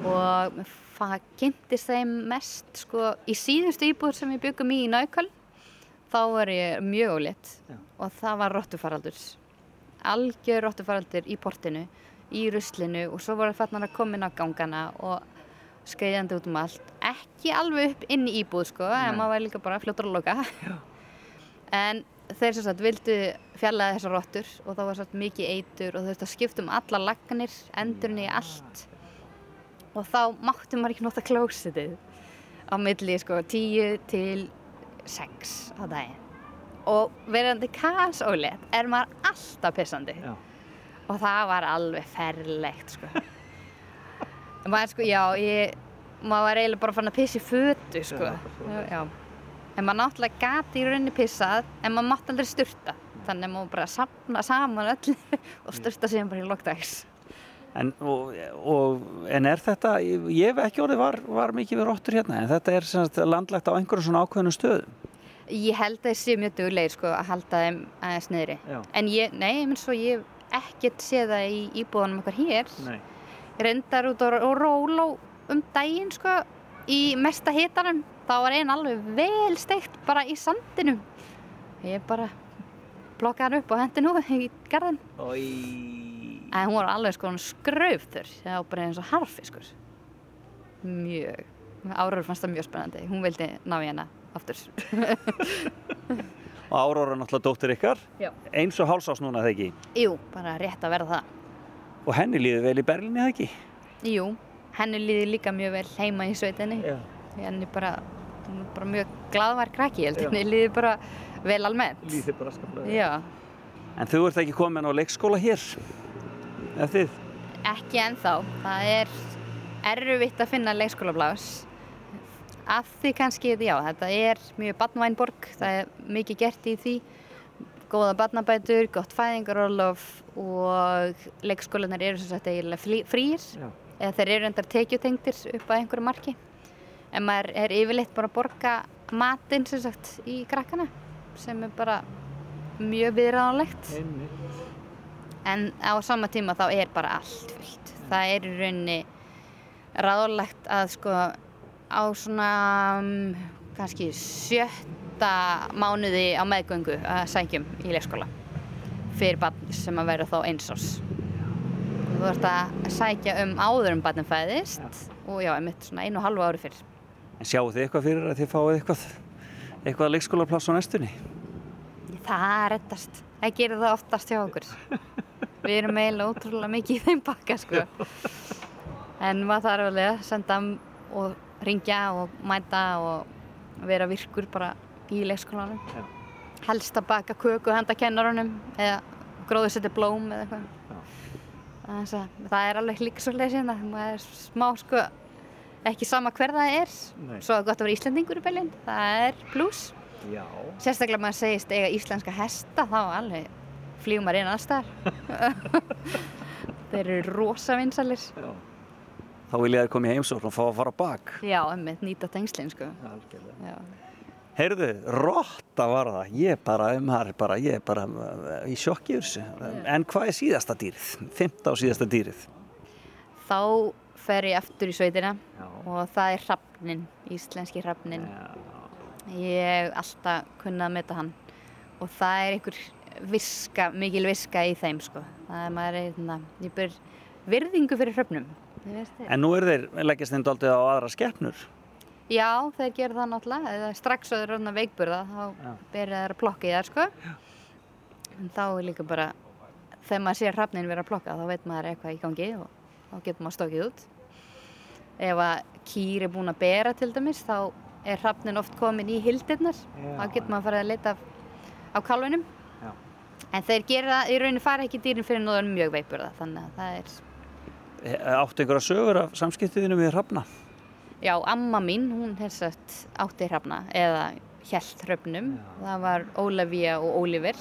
Og það kynntist þeim mest sko í síðustu íbúður sem við byggum í í Naukal. Þá var ég mjög ólétt og það var rottufaraldur. Algjör rottufaraldur í portinu, í ruslinu og svo voru þarna að koma inn á gangana og skreiðandi út um allt. Ekki alveg upp inn í íbúð sko, en maður var líka bara fljótur að loka. En þeir sem sagt vildu fjallaði þessar rottur og þá var satt mikið eitur og þau þurftu að skipta um alla lagnir, endurinn í allt. Og þá mátti maður ekki nota klósitið á milli sko 10 til 6 á daginn. Og verandi kasólétt er maður alltaf pissandi. Já. Og það var alveg ferlegt sko. maður sko, já, ég, maður var eiginlega bara fann að pissa í fötu sko. Já, já. En maður náttúrulega gati í rauninni pissað en maður mátti aldrei sturta. Þannig að maður bara safna saman öllu og sturta síðan bara í lokdags. En, og, og, en er þetta, ég hef ekki orðið var, var mikið við róttur hérna, en þetta er sagt, landlægt á einhverjum svona ákveðnum stöðum. Ég held að þeir séu mjög duglegir sko að halda þeim aðeins niðri. Já. En ég, nei, ég minn svo ég hef ekkert séð það í íbúðanum okkar hér. Nei. Reyndar út á á róló um daginn sko í mesta hitanum. þá var einn alveg vel steikt bara í sandinum. Ég bara blokkaði hann upp og hendi nú í garðin. En hún var alveg sko skrauftur, það var bara eins og harfiskur. Mjög. Árur fannst það mjög spennandi. Hún vildi ná í hana aftur. Og Áróra er náttúrulega dóttir ykkar. Já. Eins og hálsás núna, það ekki? Jú, bara rétt að verða það. Og henni líður vel í Berlíni, það ekki? Jú, henni líði líka mjög vel heima í sveitinni. Henni bara, bara mjög glaðvar krakki, henni líði bara vel almennt. Líður bara skaplega. Já, En þú ert ekki komin á leikskóla hér? Eða þið? ekki ennþá. Það er erfitt að finna leikskólablás. Af því kannski, já, þetta er mjög barnvænborg, það er mikið gert í því. Góða barnabætur, gott fæðingarólof og leikskólanar eru sem sagt eiginlega frýr. Eða þeir eru endar tekjutengdir upp að einhverju marki. En maður er yfirleitt bara að borga matinn sem sagt í krakkana sem er bara mjög viðræðanlegt en á sama tíma þá er bara allt fullt það er í rauninni ráðlegt að sko á svona um, kannski sjötta mánuði á meðgöngu að sækjum í leikskóla fyrir barn sem að vera þá eins árs Þú ert að sækja um áður um barnum fæðist og já, einmitt svona einu og halvu ári fyrir. En sjáu þið eitthvað fyrir að þið fáið eitthvað, eitthvað leikskólapláss á næstunni? Það reddast. Það gerir það oftast hjá okkur. Við erum eiginlega ótrúlega mikið í þeim bakka, sko. En maður þarf alveg að senda og ringja og mæta og vera virkur bara í leikskólanum. Já. Helst að baka köku handa kennarunum eða gróðu setja blóm eða eitthvað. Það er alveg líka svo leið síðan maður er smá sko ekki sama hver það er Nei. svo gott að vera Íslandingur í Berlín það er pluss Já. sérstaklega maður segist eiga íslenska hesta þá alveg flýgum maður inn aðstæðar þeir eru rosa vinsalir Þá vil ég að koma í heimsókn og fá að fara bak. já, emmitt nýta tengslinn sko Algjörlega. Heyrðu, rotta var það. Ég bara, er bara, ég bara uh, í yfir þessu. En hvað er síðasta dýrið? Fymta og síðasta dýrið? þá fer ég aftur í sveitina Já. og það er hrafnin, íslenski hrafnin ég hef alltaf kunnað að meta hann og það er einhver viska, mikil viska í þeim sko. það er maður er, na, ég ber virðingu fyrir þið. En nú er þeir leggjast þeim daldið á aðra skeppnur. Já, þeir gera það náttúrulega eða strax að þeir eru veikburða þá ber þeir að plokka í þær sko. en þá er líka bara þegar maður sér hrafnin vera að plokka þá veit maður eitthvað í gangi og þá getur maður stokkið út ef að kýr er búin að bera til dæmis þá er hrafnin oft komin í hildirnar þá getur maður farið að leita á kálfinum Já. en þeir gera í rauninni fara ekki dýrin fyrir nóðan mjög veikburða þannig að það er Áttu einhverja sögur af samskiptiðinu við hrafna? Já, amma mín, hún sett átti hrafna eða hjælt hröfnum það var Ólafía og Ólífer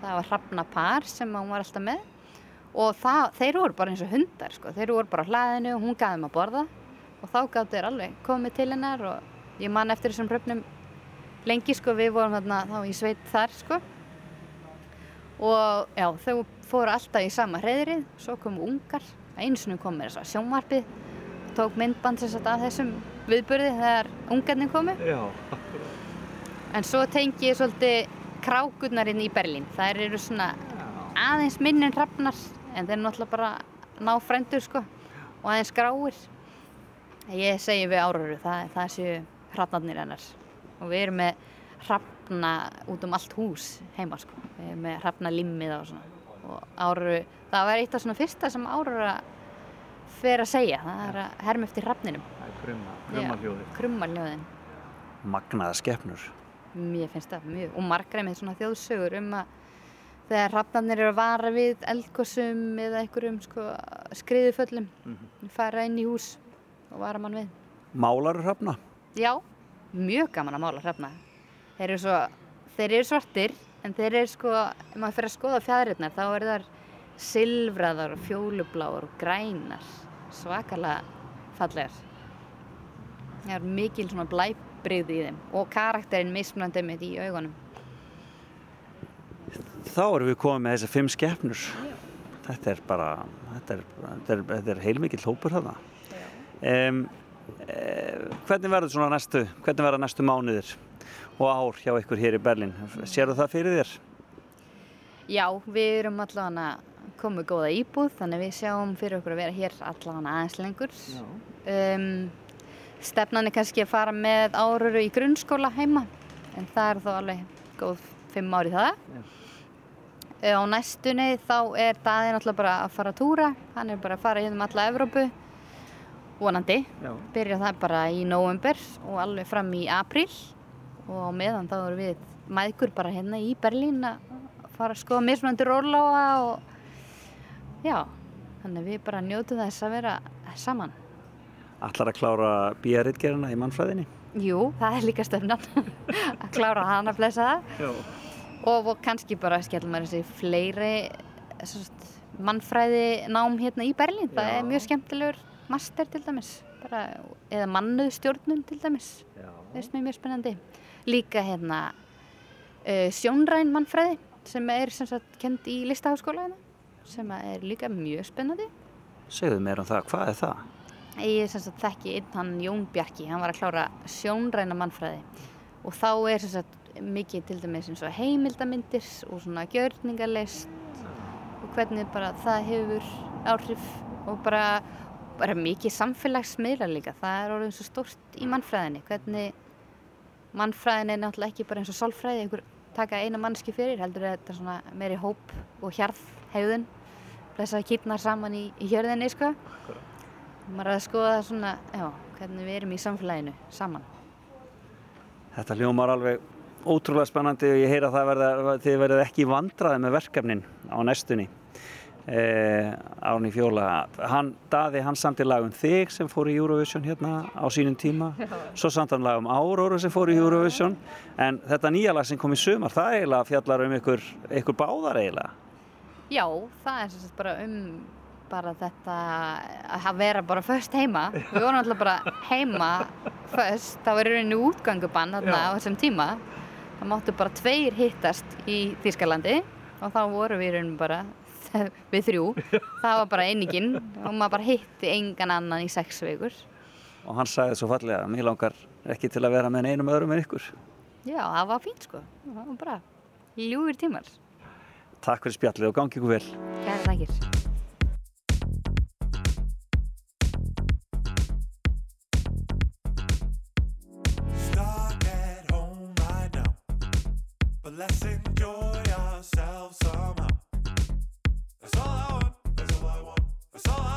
það var hrafnapar sem hún var alltaf með. Og það, þeir voru bara eins og hundar sko. þeir voru bara á hlaðinu og hún gaf þeim að borða. Og þá gaf þeir alveg komið til hennar og ég man eftir þessum hröfnum lengi sko, við vorum þarna þá í sveit þar sko. Og já, þau fóru alltaf í sama hreðrið, svo komu ungar. Einu sinni kom mér þess að sjónvarpið tók myndband sem sagt af þessum viðburði þegar ungarnir komu Já. en svo tengi ég svolítið krákurnar inn í Berlín þær eru svona aðeins minn en hrafnar en þeir náttúrulega bara ná frændur sko og aðeins gráir Ég segi við Áróru, það, það séu hrafnarnir hennar og við erum með hrafna út um allt hús heima sko. Við erum með hrafna limmið og svona. Og Áróru, það var eitt af svona fyrsta sem Áróra fer að segja, það er að herma eftir hrafninum. Það er krumma, krummaljóðin. Krummaljóðin. Magnaða skepnur. Mér finnst það mjög, og margra með svona þjóðsögur um að þegar hrafnarnir eru að vara við eldgossum eða einhverjum sko, skriðuföllum, fara inn í hús og vara mann við. Málar hrafna? Já, mjög gaman að mála hrafna. Þeir eru, svo, þeir eru svartir en þeir eru sko, ef maður fyrir að skoða fjæðirinnar þá eru þar silfraðar og fjólubláar og grænar, svakalega fallegar. Það er mikil svona blæbrigði í þeim og karakterinn mismunandi mitt í augunum. Þá erum við komið með þessar fimm skeppnur. Þetta er bara, þetta er, þetta er, þetta er heilmikill hópur þarna. Um, eh, hvernig verður svona næstu, hvernig verður næstu mánuðir og ár hjá ykkur hér í Berlín? Sérðu það fyrir þér? Já, við erum allavega komið góða íbúð þannig við sjáum fyrir okkur að vera hér allavega aðeins lengur. Um, stefnan er kannski að fara með áruru í grunnskóla heima en það er þó alveg góð fimm ári það. Eh, Á næstunni þá er daði náttúrulega bara að fara að túra, hann er bara að fara hérna um alla Evrópu, vonandi. Já. Byrja það bara í november og alveg fram í apríl og meðan þá erum við mæðgur bara hérna í Berlín að fara að skoða mismunandi róláa og já, þannig að við bara njótum þess að vera saman. Allar að klára bíaritgerina í mannfræðinni? Jú, það er líka stefnan að klára hana að blessa það og, og kannski bara skellum maður þessi fleiri sagt, mannfræði nám hérna í Berlín það Já. er mjög skemmtilegur master til dæmis bara, eða mannuð stjórnun til dæmis Já. það er mjög spennandi líka hérna uh, sjónræn mannfræði sem er sem sagt kend í listaháskóla hérna, sem að er líka mjög spennandi. Segðu mér um það, hvað er það? Ég sem sagt þekki einn hann Jón Bjarki, hann var að klára sjónræna mannfræði. Og þá er sem sagt mikið til dæmis eins og heimildamindir og svona gjörningalist og hvernig bara það hefur áhrif og bara, bara mikið samfélagsmiðla líka, það er orðið svo stórt í mannfræðinni, hvernig mannfræðin er náttúrulega ekki bara eins og sálfræði, einhver taka eina mannski fyrir, heldur þetta er svona meiri hóp og hjarð hegðun, þess að kýtnar saman í, í hjörðinni, sko maður er að skoða svona, já, hvernig við erum í samfélaginu saman. Þetta hljómar alveg ótrúlega spennandi og ég heyra að þið verðið ekki vandraði með verkefnin á næstunni. Eh, Árni Fjóla, hann, Daði, hann samt í lagum þig sem fór í Eurovision hérna á sínum tíma, svo samt hann lagum Áróru sem fór í Eurovision, en þetta nýja lag sem kom í sumar, það eiginlega fjallar um ykkur, ykkur báðar eiginlega. Já, það er sagt bara um bara þetta að vera bara först heima. Við vorum alltaf bara heima först, það var í rauninni útgangubann þarna á þessum tíma. Það máttu bara tveir hittast í Þýskalandi og þá vorum við í rauninni bara við þrjú. Það var bara einingin og maður bara hitti engan annan í sex vikur. Og hann sagði svo fallega, mér langar ekki til að vera með einum öðrum en ykkur. Já, það var fínt sko. Það var bara ljúfur tímar. Takk fyrir spjallið og gangi ykkur vel. Kæra þakkir. Stuck at home right now, but let's enjoy ourselves somehow. That's all I want. That's all I want. That's all I want.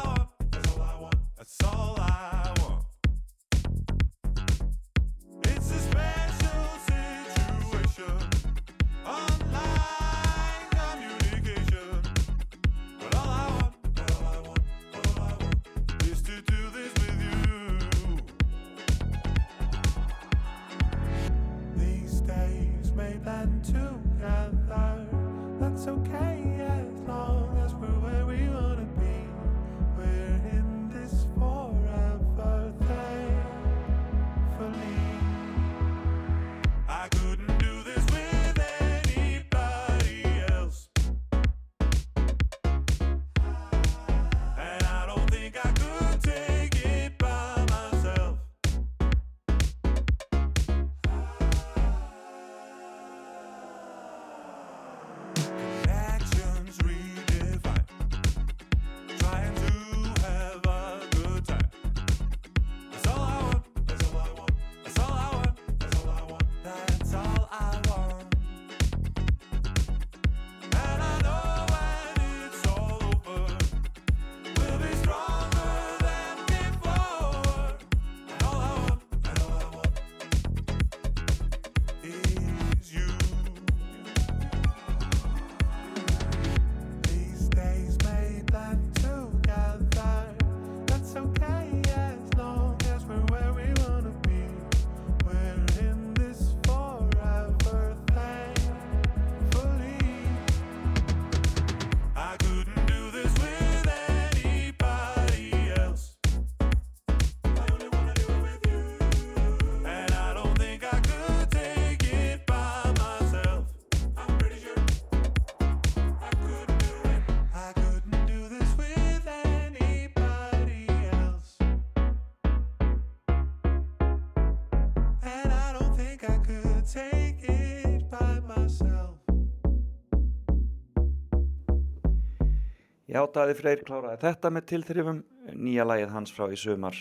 Já, Daði Freyr kláraði þetta með tilþrifum, nýja lagið hans frá í sumar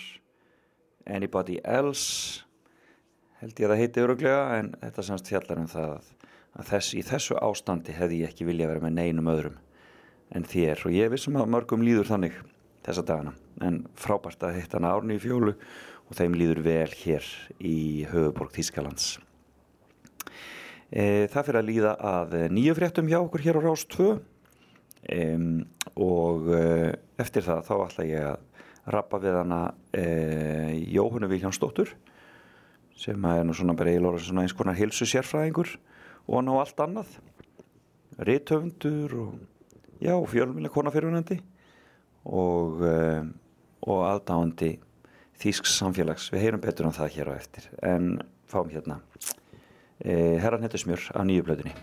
Anybody Else held ég að það heiti öruglega en þetta semst fjallar um það að, að þess, í þessu ástandi hefði ég ekki vilja vera með neinum öðrum en þér. Og ég vissum að mörgum líður þannig þessa dagana en frábært að hitta hana árni í fjólu og þeim líður vel hér í höfuborg Þískalands e, Það fyrir að líða að nýju fréttum hjá okkur hér á Rás 2 e, og e, eftir það þá ætla ég að rappa við hana e, Jóhannu Viljánsdóttur sem er nú svona bara eiginlega svona eins konar hilsu sérfræðingur og hann á allt annað. Rithöfundur og já, fjölmjöla kona fyrirvunandi og, uh, og aðdáandi þýsks samfélags. Við heyrum betur um það hér á eftir. En fáum hérna. Uh, Herran Hettusmjör af nýju blöðunni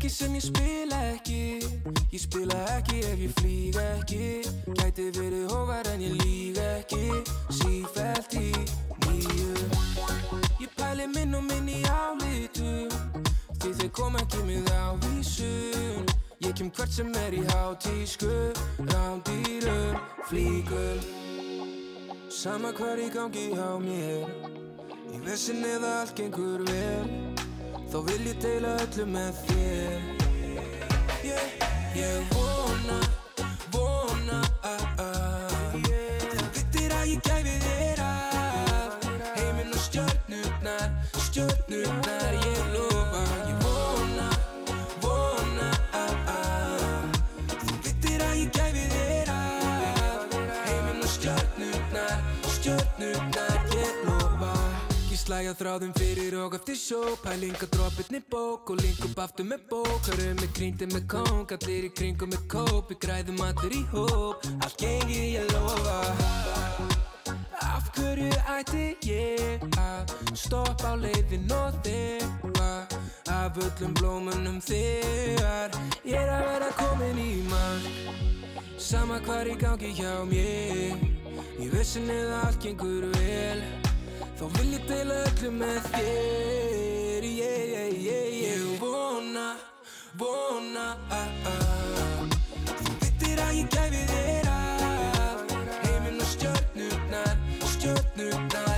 leiki sem ég spila ekki. Ég spila ekki ef ég flýg ekki. Gæti verið hóvar en ég líg ekki. Sífælt í nýju Ég pæli minn og minn í álitum Því þeir kom ekki með ávísun. Ég kem hvert sem er í hátísku. Rándýrum, flígul Sama hvar í gangi hjá mér. Í vissin eða allt gengur vel Þá vil ég deila öllu með þér yeah. Ég vona, Ég slæja þráðum fyrir og eftir sjó. Pælinga droppirni bók og link upp aftur með bók. Hörum með gríndi með kóng, allir í kringum með kóp. Við græðum allir í hóp, allt gengi ég lofa. Af hverju ætti ég að stoppa á leiðin og þipa Af öllum blómunum þegar ég er að vera komin í mark. Sama hvar í gangi hjá mér. Í vissin eða allt gengur vel Þá vil ég deila öllu með þér yeah, yeah, yeah. Ég vona, vona uh, uh. Þú vittir að ég gæfi þér allt Heiminn og stjörnurnar, stjörnurnar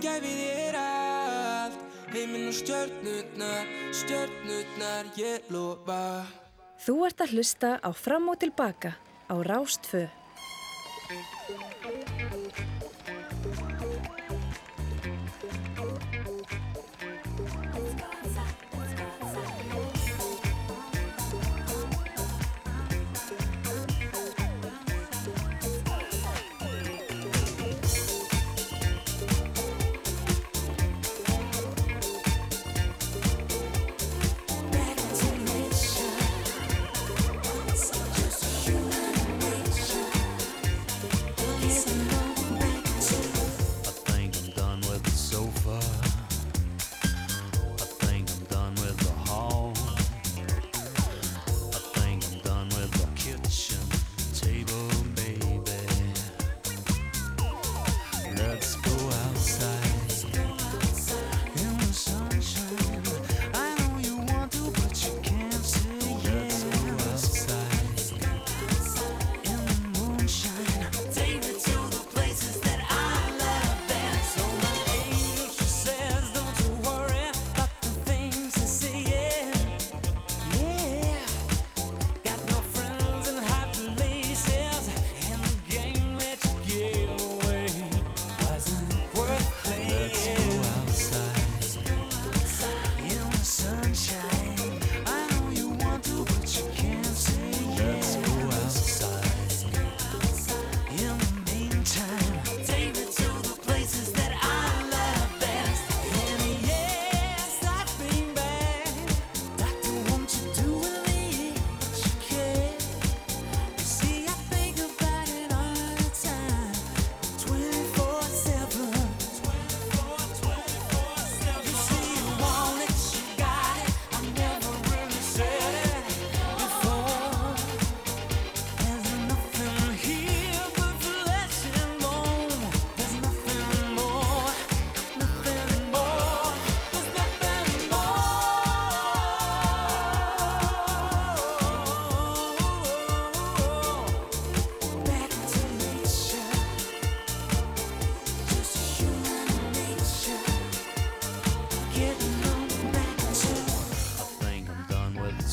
gæfi þér allt Heiminn og stjörnurnar, stjörnurnar Ég lofa Þú ert að hlusta á Fram og Tilbaka á Rástfö.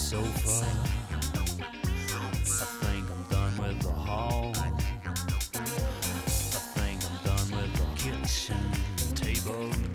so far. I think I'm done with the hall. I think I'm done with the kitchen table.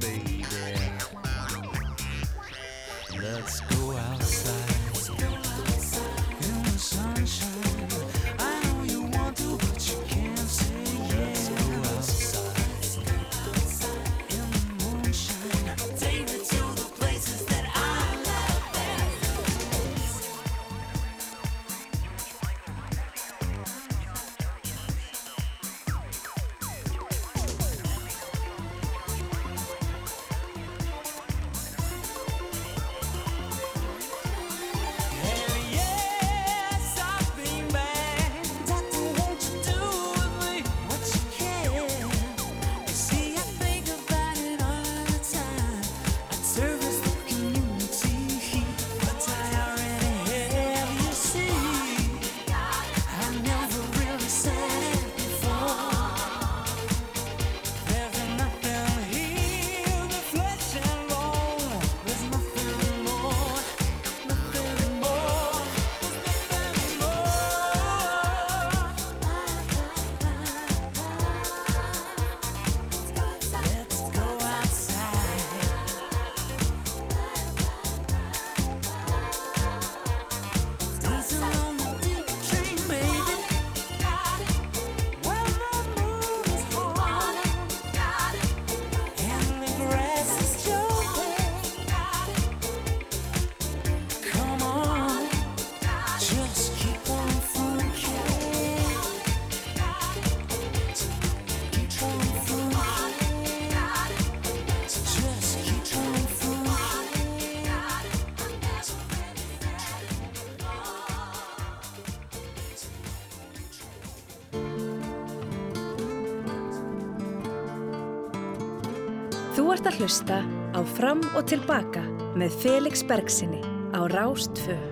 Að hlusta á Fram og Tilbaka með Felix Bergsinni á Rástfö.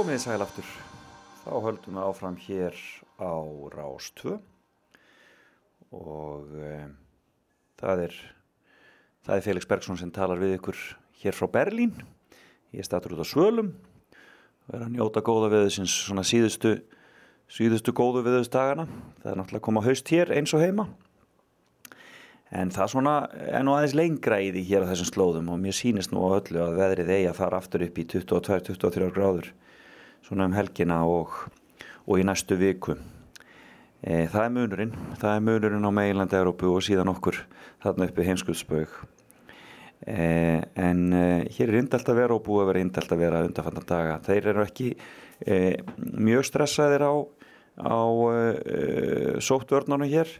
Komið sæl aftur. Þá höldum við áfram hér á Rás 2 og e, það er það er Felix Bergsson sem talar við ykkur hér frá Berlín. Ég statur út á Svölum og er að njóta góða veðusins svona síðustu síðustu góðu veðustagana. Það er náttúrulega að koma haust hér eins og heima. En það svona er nú aðeins lengra í því hér á þessum slóðum og mér sýnist nú á öllu að veðrið eigi að fara aftur upp í 22-23 gráður svona um helgina og, og í næstu viku. E, það er munurinn, það er munurinn á meginlandi Európu og síðan okkur þarna uppi heimskuðsbaug. E, en e, hér er indelt að vera og búið að vera indelt að vera undanfannan daga. Þeir eru ekki e, mjög stressaðir á, á e, sóttvörnunum hér.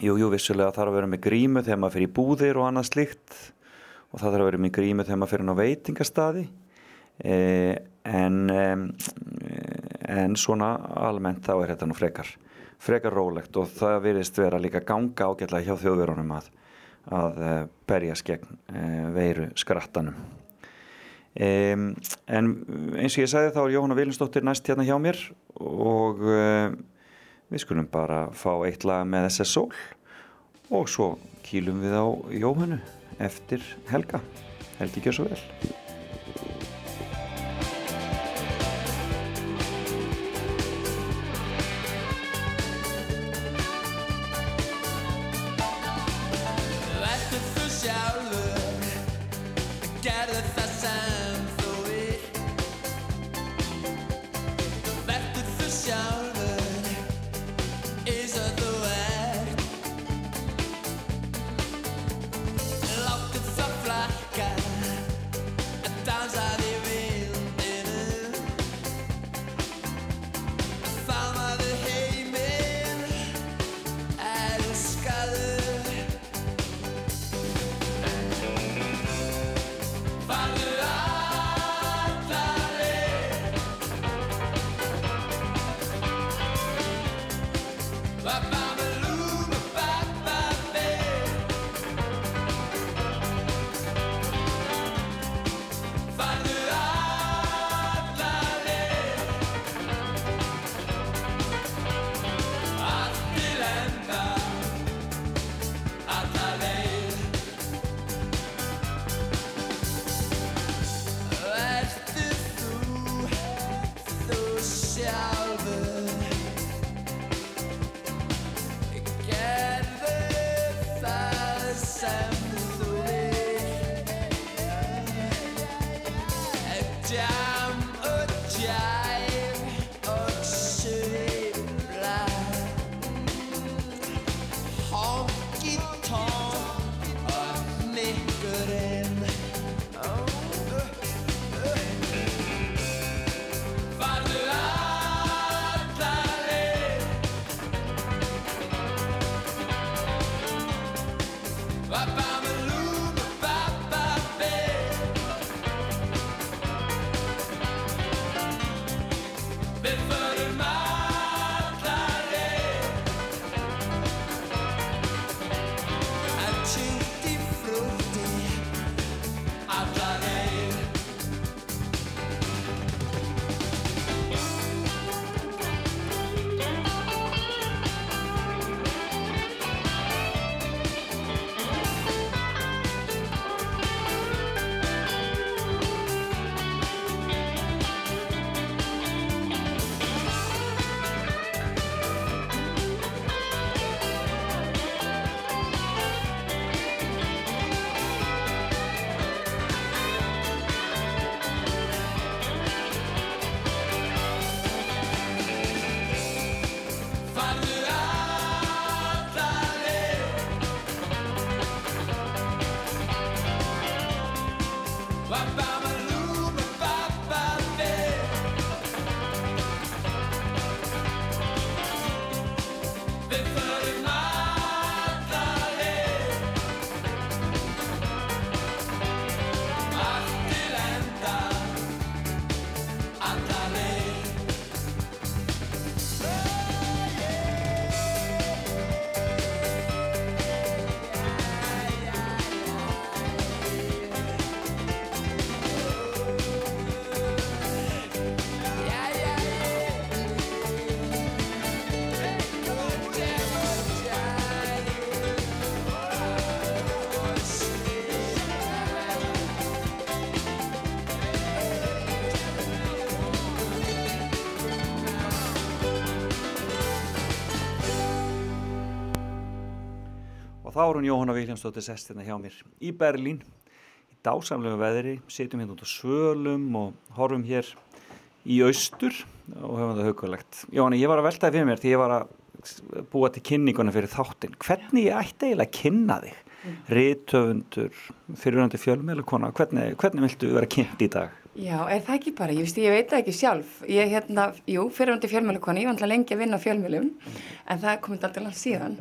Jú, jú, vissulega þarf að vera með grímu þegar maður fyrir búðir og annað slíkt og það þarf að vera með grímu þegar maður fyrir inn á veitingastaði eh, en, en svona almennt þá er þetta nú frekar, frekar rólegt og það virðist vera líka ganga ágætlega hjá þjóðverunum að, að eh, berjast gegn eh, veiru skrattanum. Um, en eins og ég sagði þá er Jóhanna Viljánsdóttir næst hérna hjá mér og uh, við skulum bara fá eitt lag með SS Soul og svo kýlum við á Jóhannu eftir Helga. Helgi gjör svo vel. Þá er hún Jóhanna Viljámsdóttir sest hérna hjá mér í Berlín í dásamlegu veðri, sitjum hérna út á svölum og horfum hér í austur og höfum það haugulegt. Jóhanna, ég var að veltaði fyrir mér því ég var að búa til kynninguna fyrir þáttinn. Hvernig ég ætti eiginlega að kynna þig? Rítöfundur, fyrirhandi fjölmiðlu kona, hvernig, hvernig viltu vera kynnt í dag? Já, er það ekki bara, ég, veist, ég veit það ekki sjálf. Ég, hérna, jú, fyrirhundi fjölmjölukoni, ég var alltaf lengi að vinna fjölmjölum, en það komið alltaf langt síðan.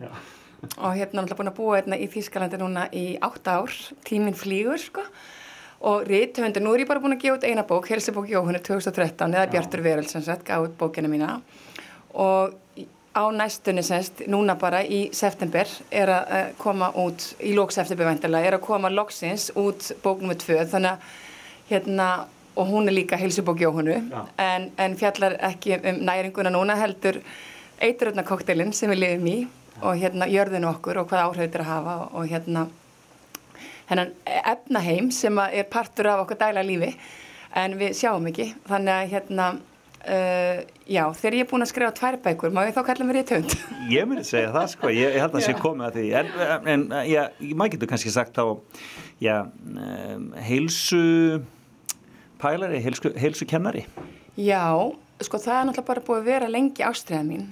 Og hérna, alltaf búin að búa hérna í Þýskalandi núna í átt ár, tíminn flýgur, sko. Og rithöfundur, nú er ég bara búin að gefa út eina bók, Helsebók Jóhannu 2013, eða Bjartur Veröld sem sagt, gaf út bókina mína. Og á næstunni semst, núna bara í september er að eh, koma út, í lók september væntalega, er að koma loksins út bók nr. 2, þannig að hérna, og hún er líka heilsubók Jóhannu, en, en fjallar ekki um næringuna núna heldur eituröfna kokteilin sem við lifum í og hérna jörðinu okkur og hvaða áhrif þetta er að hafa og, og hérna hennan efnaheim sem er partur af okkur dæla lífi en við sjáum ekki. Þannig að hérna uh, já, þegar ég er búin að skrifa tvær bækur má ég þá kalla mér í tönd Ég myndi segja það sko, ég, ég held að það sé komið að því. En, en já, maður getur kannski sagt þá já, um, heilsu pælari, heilsu, heilsu kennari Já, sko það er náttúrulega bara búið að vera lengi ástriða mín.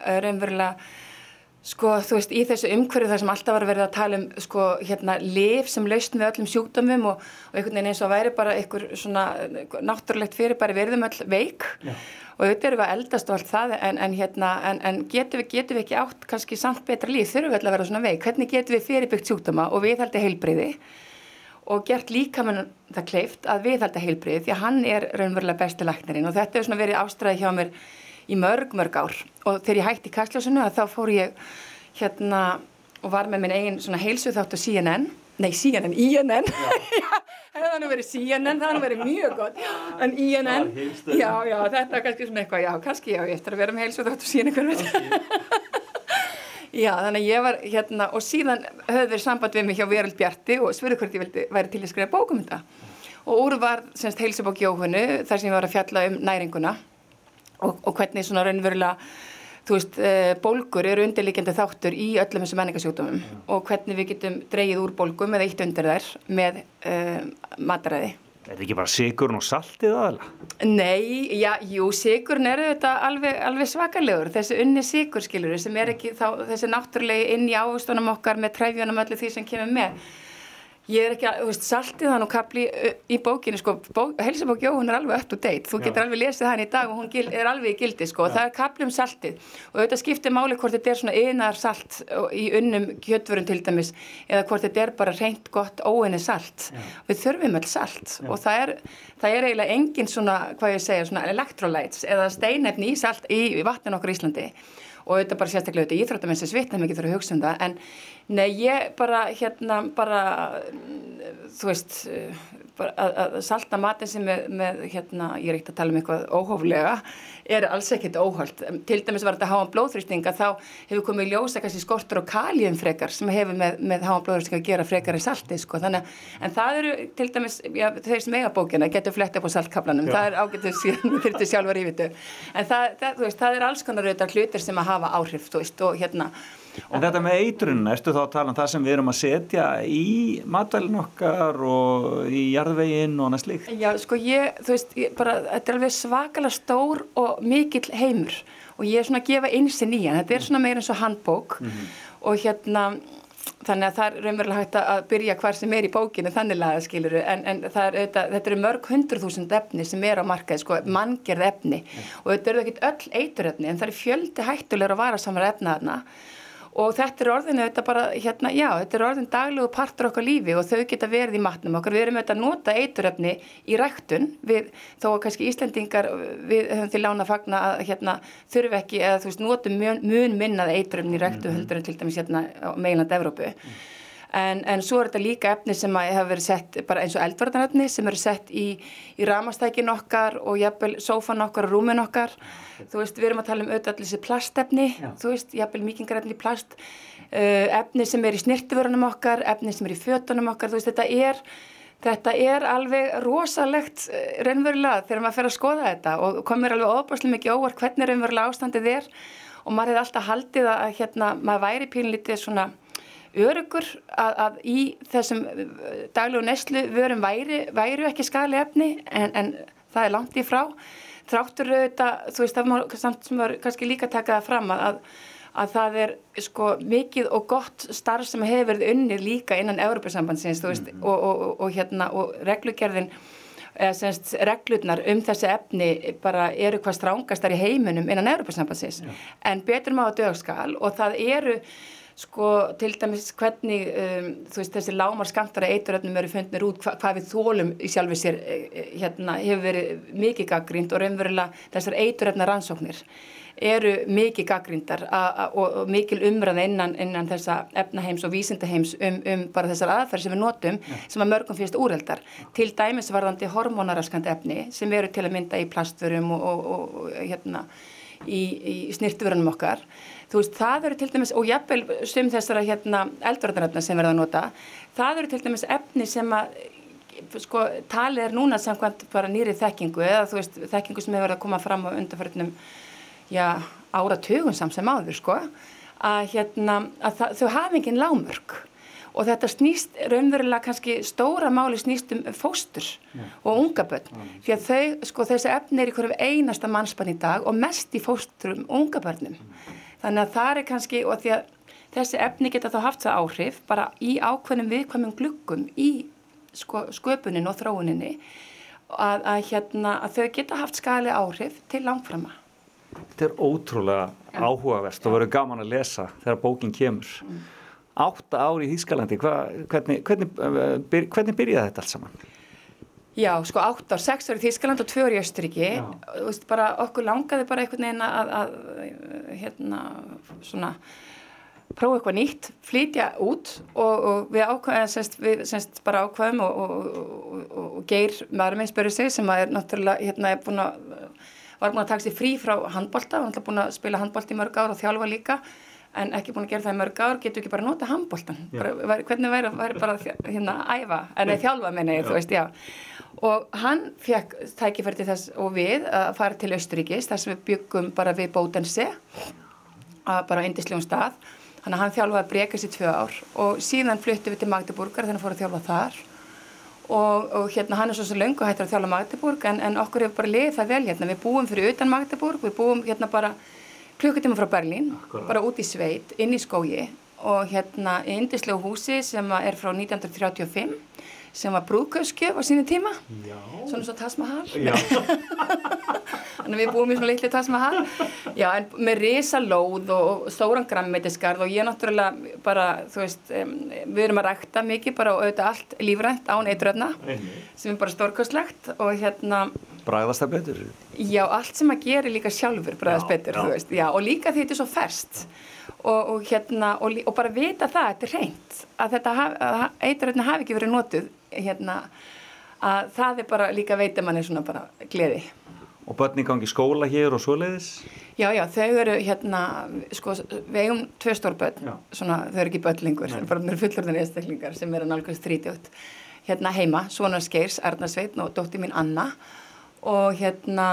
Raunverulega sko þú veist í þessu umhverju þar sem alltaf var verið að tala um sko hérna lif sem lausn við öllum sjúkdömmum og, og einhvern veginn eins og væri bara einhver svona náttúrulegt fyrir bara við erum öll veik Já. og auðvitað erum við að eldast og allt það en, en hérna en, en getum, við, getum við ekki átt kannski samt betra líf? Þurfum við öll að vera svona veik? Hvernig getum við fyrirbyggt sjúkdóma og viðhaldi heilbriði og gert líka með það kleift að viðhalda heilbrið því að hann er raunverulega besti læknirinn og þetta hefur svona verið ástræði hjá mér í mörg, mörg ár og þegar ég hætti í kastljósinu að þá fór ég hérna og var með minn eigin svona heilsu þátt á CNN nei CNN, INN það nú verið CNN, það hefði nú verið mjög gott. En INN, já, já, þetta er kannski svona eitthvað, já, kannski já, ég eftir að vera með heilsu þátt á CNN einhvern veginn Já, þannig ég var hérna og síðan höfðu verið samband við mig hjá Veröld Bjarti og spurði hvort ég vildi, væri til að skrifa bókum þetta. Og úr var semst heilsubók Jóhannu þar sem ég var að fjalla um næringuna og, og hvernig svona raunverulega, þú veist, uh, bólgur eru undirlíkjandi þáttur í öllum þessum menningasjúkdómum og hvernig við getum dreigið úr bólgum eða eitt undir þær með uh, mataræði. Er þetta ekki bara sigurinn og saltið aðalega? Nei, já, jú, sigurinn er þetta alveg, alveg svakalegur, þessi unni sigur skilur sem er ekki þá, þessi náttúrulegi inn í ávustunum okkar með træfjónum öllu því sem kemur með. Ég er ekki að, þú veist, saltið hann og kapli í bókinu, sko, bók, helsabók Jóhann er alveg up to date, þú getur alveg lesið hann í dag og hún gil, er alveg í gildi, sko, og það er kapli um saltið. Og auðvitað skiptir máli hvort þetta er svona yðnar salt í unnum kjötvörun til dæmis eða hvort þetta er bara reynt gott óinni salt. Við þurfum öll salt. Og það er, það er eiginlega engin svona, hvað ég segja, svona electrolytes eða steinefni í salt í, í vatnin okkur í Íslandi. Og auðvitað bara sérstaklega auðvitað íþróttamenn sem svitna mikið fyrir að hugsa um það. En nei ég bara hérna bara þú veist bara að, að salta matin sem með, með hérna ég er ekkert að tala um eitthvað óhóflega er alls ekkert óholt. Til dæmis var þetta háan blóðþrýstinga þá hefur komið ljósa kannski skortur og kaljum frekar sem hefur með, með háan blóðþrýstinga að gera frekar í salti sko. Þannig að en það eru til dæmis já, þeir sem eiga bókina getur flett upp á saltkaplanum Já. það er ágættur síðan þurftu sjálfur í vitu en það, það, þú veist, það er alls konar auðvitað hlutir sem að hafa áhrif þú veist og hérna En þetta með eitrunna, ertu þá að tala um það sem við erum að setja í matvælinn okkar og í jarðveginn og annað slíkt? Já, sko ég, þú veist, ég bara, þetta er alveg svakalega stór og mikill heimur og ég er svona að gefa einsinn í hann, þetta er svona meira eins og handbók og hérna, þannig að það er raunverulega hægt að byrja hvar sem er í bókinu þannig laga skiluru, en, en er, þetta, þetta eru mörg hundruð þúsund efni sem er á markaði, sko, manngerð efni. Og þetta eru ekkit öll eiturefni, en það er fjöldi hættulegur að vara samar efna þarna og þetta er orðinu þetta bara, hérna, já, þetta er orðin daglegu partur okkar lífi og þau geta verið í matnum okkar, við erum auðvitað að nota eiturefni í ræktun, við, þó kannski Íslendingar, við höfum til lána að fagna að hérna, þurfi ekki, eða þú veist, notum mun, mun minnað eiturefni í ræktun heldur en til dæmis hérna á meginland Evrópu En, en svo er þetta líka efni sem hafa verið sett bara eins og eldvartanefni sem eru sett í, í ramastækin okkar og jafnvel sófan okkar og rúmin okkar. Þú veist, við erum að tala um auðvitað allir þessi plastefni, þú veist, jafnvel mýkingarefni í plast, uh, efni sem er í snirtiförunum okkar, efni sem er í fötunum okkar, þú veist, þetta er, þetta er alveg rosalegt uh, raunverulega þegar maður fer að skoða þetta og komir alveg óbúslega mikið óvart hvernig raunverulega ástandið er og maður hefði alltaf haldið að hérna, maður væri pínlítið svona örugur að, að í þessum uh, daglegu neslu vörum væri, væru ekki skali efni en, en það er langt í frá. Þráttur auðvitað, þú veist, það má samt sem var kannski líka taka það fram að, að það er sko mikið og gott starf sem hefur verið unnið líka innan Európa-sambandsins, þú veist, og, og, og, og hérna, og reglugerðin eða semst reglurnar um þessi efni bara eru hvað strángastar í heiminum innan Európa-sambandsins, en betur má að dögskal og það eru sko til dæmis hvernig um, þú veist þessi lámar skamtara eituröfnum eru fundnir út hva, hvað við þólum í sjálfi sér eh, hérna hefur verið mikið gaggrínt og raunverulega þessar eituröfna rannsóknir eru mikið gaggrindar og, og mikil umræða innan, innan þessa efnaheims og vísindaheims um, um bara þessar aðferð sem við notum sem að mörgum finnst úreldar til dæmis varðandi hormonaraskandi efni sem eru til að mynda í plastvörum og, og, og hérna í, í snirtuvörunum okkar þú veist, það eru til dæmis, og jafnvel sum þessara hérna eldvarnarefna sem verða að nota, það eru til dæmis efni sem að sko, talið er núna samkvæmt bara nýri þekkingu eða þú veist, þekkingu sem hefur verið að koma fram á undarförnum já, áratugum samt sem áður, sko að hérna, að þau hafa engin lámörk og þetta snýst raunverulega kannski stóra máli snýst um fóstur og unga börn. Því að þau, sko, þessi efni er í hverju einasta mannspann í dag og mest í fósturum unga börnum þannig að það er kannski, og því að þessi efni geta þá haft það áhrif bara í ákveðnum viðkvæmum gluggum í sko, sköpunin og þróuninni að, að, hérna, að þau geta haft skali áhrif til langframa Þetta er ótrúlega áhugavert og verður gaman að lesa þegar bókin kemur. Átta ári í Þýskalandi, hva, hvernig, hvernig, eh, hvernig byrjaði þetta allt saman? Já, sko átt ár, sex ár í Þýskaland og tvö ár í Östuríki bara okkur langaði bara einhvern veginn að, að hérna, svona prófa eitthvað nýtt, flytja út og, og við ákvæðum semst, við semst bara ákvæðum og, og, og, Geir maður minn spyrir sig sem að er náttúrulega hérna er búin að var búin að taka sér frí frá handbolta, var náttúrulega búin að spila handbolt í mörg ár og þjálfa líka en ekki búin að gera það í mörg ár, getur ekki bara nota handboltan bara, væri, hvernig væri, væri bara hérna að æfa, en að þjálfa minni, þú veist, já. Og hann fekk tækifæri til þess og við að fara til Östuríkis þar sem við byggum bara við Bótense að bara á indislegum stað. Þannig að hann þjálfaði brekas í tvö ár og síðan fluttum við til Magdeburgar þannig að fór að þjálfa þar. Og, og hérna hann er svo sem löngu hættur að þjálfa Magdeburg en, en okkur hefur bara liðið það vel hérna. Við búum fyrir utan Magdeburg, við búum hérna bara klukkutíma frá Berlín bara út í sveit, inn í skógi og hérna í indislegu húsi sem er frá 1935 sem var brúðkaupskjöf á sínu tíma. Já. svona svo Taj Mahal. Já. þannig að við búum í svona litli Taj Mahal. Já, en með risa lóð og, stóran grammetiskarð og ég náttúrulega bara, þú veist um, við erum að rækta mikið bara og auðvitað allt lífrænt án eitröfna sem er bara stórkostlegt. Og hérna Bræðast það betur? Já, allt sem að gera líka sjálfur bræðast Já, betur, já. þú veist, já, og líka því þetta er svo ferst og, og hérna, og, og bara vita það, þetta er reynt, að þetta að eitröfni hafi ekki verið notuð, hérna, að það er bara líka veitir manni svona bara gleði. Og börn í gangi skóla hér og svoleiðis? Já, já, þau eru hérna, sko, við eigum tvö stórbönn, Já. svona, þau eru ekki böllingur, þau eru bara fullorðin einstaklingar sem eru nálgast 30, hérna heima, svona skeirs, Arnarsveitn og dóttir mín Anna og hérna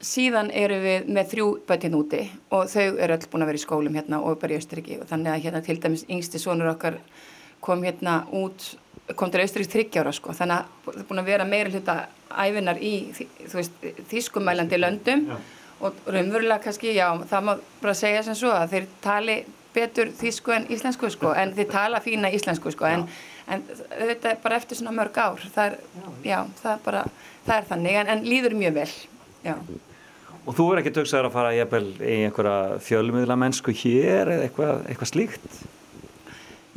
síðan eru við með þrjú hérna úti og þau eru öll búin að vera í skólum hérna og bara í Austriki og þannig að hérna til dæmis yngsti sonur okkar kom hérna út kom til Austriki þryggjára sko. Þannig að það er búin að vera meira hluta æfinar í þýskumælandi löndum. Og raunverulega kannski, já, það má bara segja sem svo að þeir tali betur þýsku en íslensku sko en þeir tala fína íslensku sko. En, en þetta er bara eftir svona mörg ár það er, já, það er bara það er þannig en, en líður mjög vel já. Og þú er ekki töksaður að fara í einhverja fjölmiðla mennsku hér eða eitthvað, eitthvað slíkt?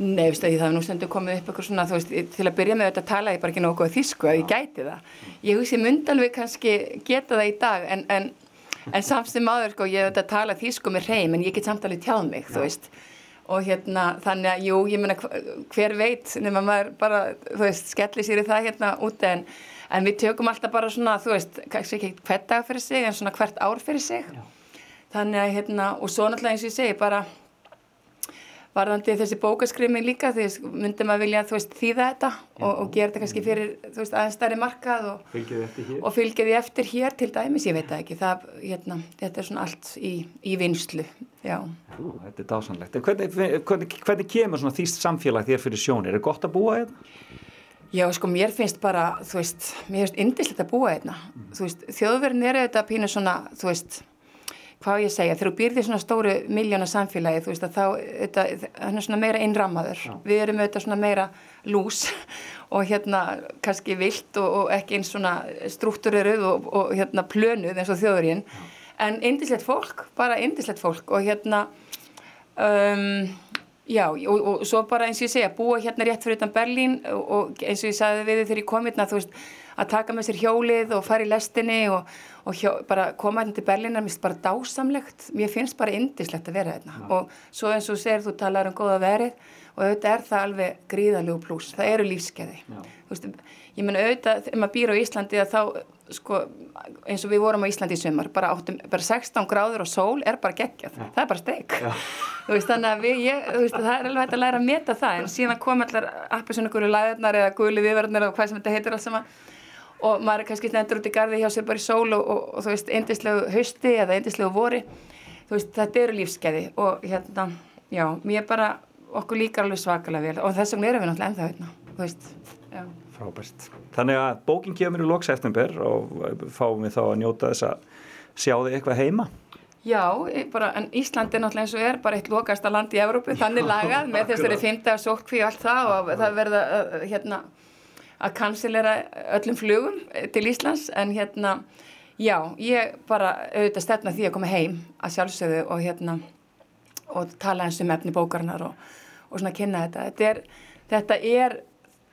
Nei, veistu, það er nú stundu komið upp eitthvað svona, þú veist, til að byrja með þetta tala ég bara ekki nógu góð þýsku að ég gæti það. Ég hugsi myndalveg kannski geta það í dag en, en, en samt sem áður, sko, ég hef þetta tala þýsku með reym en ég get samt alveg tjáð mig, þú veist. Og hérna, þannig að, jú, ég meina, hva- hver veit, nema maður bara, þú veist, skelli sér í það hérna úti en, en við tökum alltaf bara svona, þú veist, kannski ekki hvert dag fyrir sig en svona hvert ár fyrir sig. Þannig að, hérna, og svo náttúrulega eins og ég segi, bara, varðandi þessi bókaskrimi líka því myndi maður vilja þú veist þýða þetta og, og gera þetta kannski fyrir þú veist aðeins stærri markað og, eftir fylgja því eftir hér til dæmis, ég veit það ekki það, hérna, þetta er svona allt í, í vinslu já. Ú, þetta er dásanlegt. Hvernig, hvernig, hvernig kemur svona þýst samfélag þér fyrir sjónir? Er gott að búa hérna? Já, sko, mér finnst bara, þú veist, mér finnst indislegt að búa hérna. Þú veist, þjóðverðin eru þetta pínu svona, þú veist, hvað ég segja, þegar þú býrði svona stóru miljóna samfélagi, þú veist, að þá, þetta, hann er svona meira innrammaður. Við erum auðvitað svona meira lús og hérna kannski vilt og, og ekki eins svona struktúruð og, og hérna plönuð eins og þjóðurinn. En indislegt fólk, bara indislegt fólk og hérna, um, Já, og, og svo bara eins og ég segja, búa hérna rétt fyrir utan Berlín og, og eins og ég sagði við þegar ég kom hérna, þú veist, að taka með sér hjólið og fara í lestinni og, og hjó, bara koma hérna til Berlín er mist bara dásamlegt, mér finnst bara indislegt að vera hérna. Og svo eins og segir, þú talar um góða verið og auðvitað er það alveg gríðalegu pluss, það eru lífskeiði, þú veist, ég menna auðvitað, ef maður býr á Íslandi að þá sko, eins og við vorum á Íslandi í sumar, bara, bara 16 gráður og sól er bara geggjað, það er bara steik. Þú veist, þannig að við, ég, veist, það er alveg hægt að læra að meta það, en síðan kom allar appisuna læðarnar eða guli viðverðnar og hvað sem þetta heitir alls saman. Og maður er kannski stendur út í garði hjá sér bara í sól og, og, og þú veist, indislegu hausti eða indislegu vori, þú veist, þetta eru lífskeiði og hérna, já, mér bara, okkur líkar alveg svakalega vel og þess vegna erum við náttúrulega ennþá hérna, þú veist, já. Frábært. Þannig að bókin kemur í lok september og fáum við þá að njóta þess að sjá þig eitthvað heima. Já, bara, en Ísland er náttúrulega eins og er bara eitt lokasta land í Evrópu, þannig lagað með þessari fymta sótkví og allt það og það verða uh, hérna að kansilera öllum flugum til Íslands en hérna, já, ég bara auðvitað stefna því að koma heim að sjálfsögðu og hérna og tala eins um efni bókarinnar og, og svona kynna þetta. Þetta er, þetta er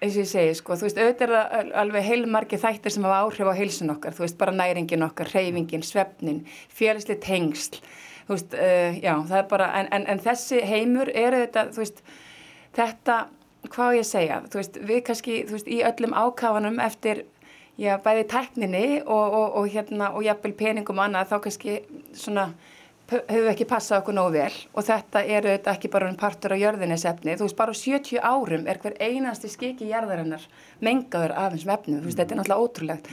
eins og ég segi, sko, þú veist, auðvitað er það alveg heilmargi þættir sem hafa áhrif á heilsun okkar, þú veist, bara næringin okkar, reyfingin, svefnin, félagsli tengsl, þú veist, uh, já, það er bara, en, en, en þessi heimur er auðvitað, þú veist, þetta, hvað ég segja, þú veist, við kannski, þú veist, í öllum ákafanum eftir, já, bæði tækninni og, og, og hérna, og jafnvel peningum og annað, þá kannski svona, við ekki passað okkur nógu vel og þetta er auðvitað ekki bara um partur á jörðinni sefni, þú veist bara á 70 árum er hver einasti skiki jarðarinnar mengaður af þessum efnum, þú veist þetta er náttúrulega ótrúlegt.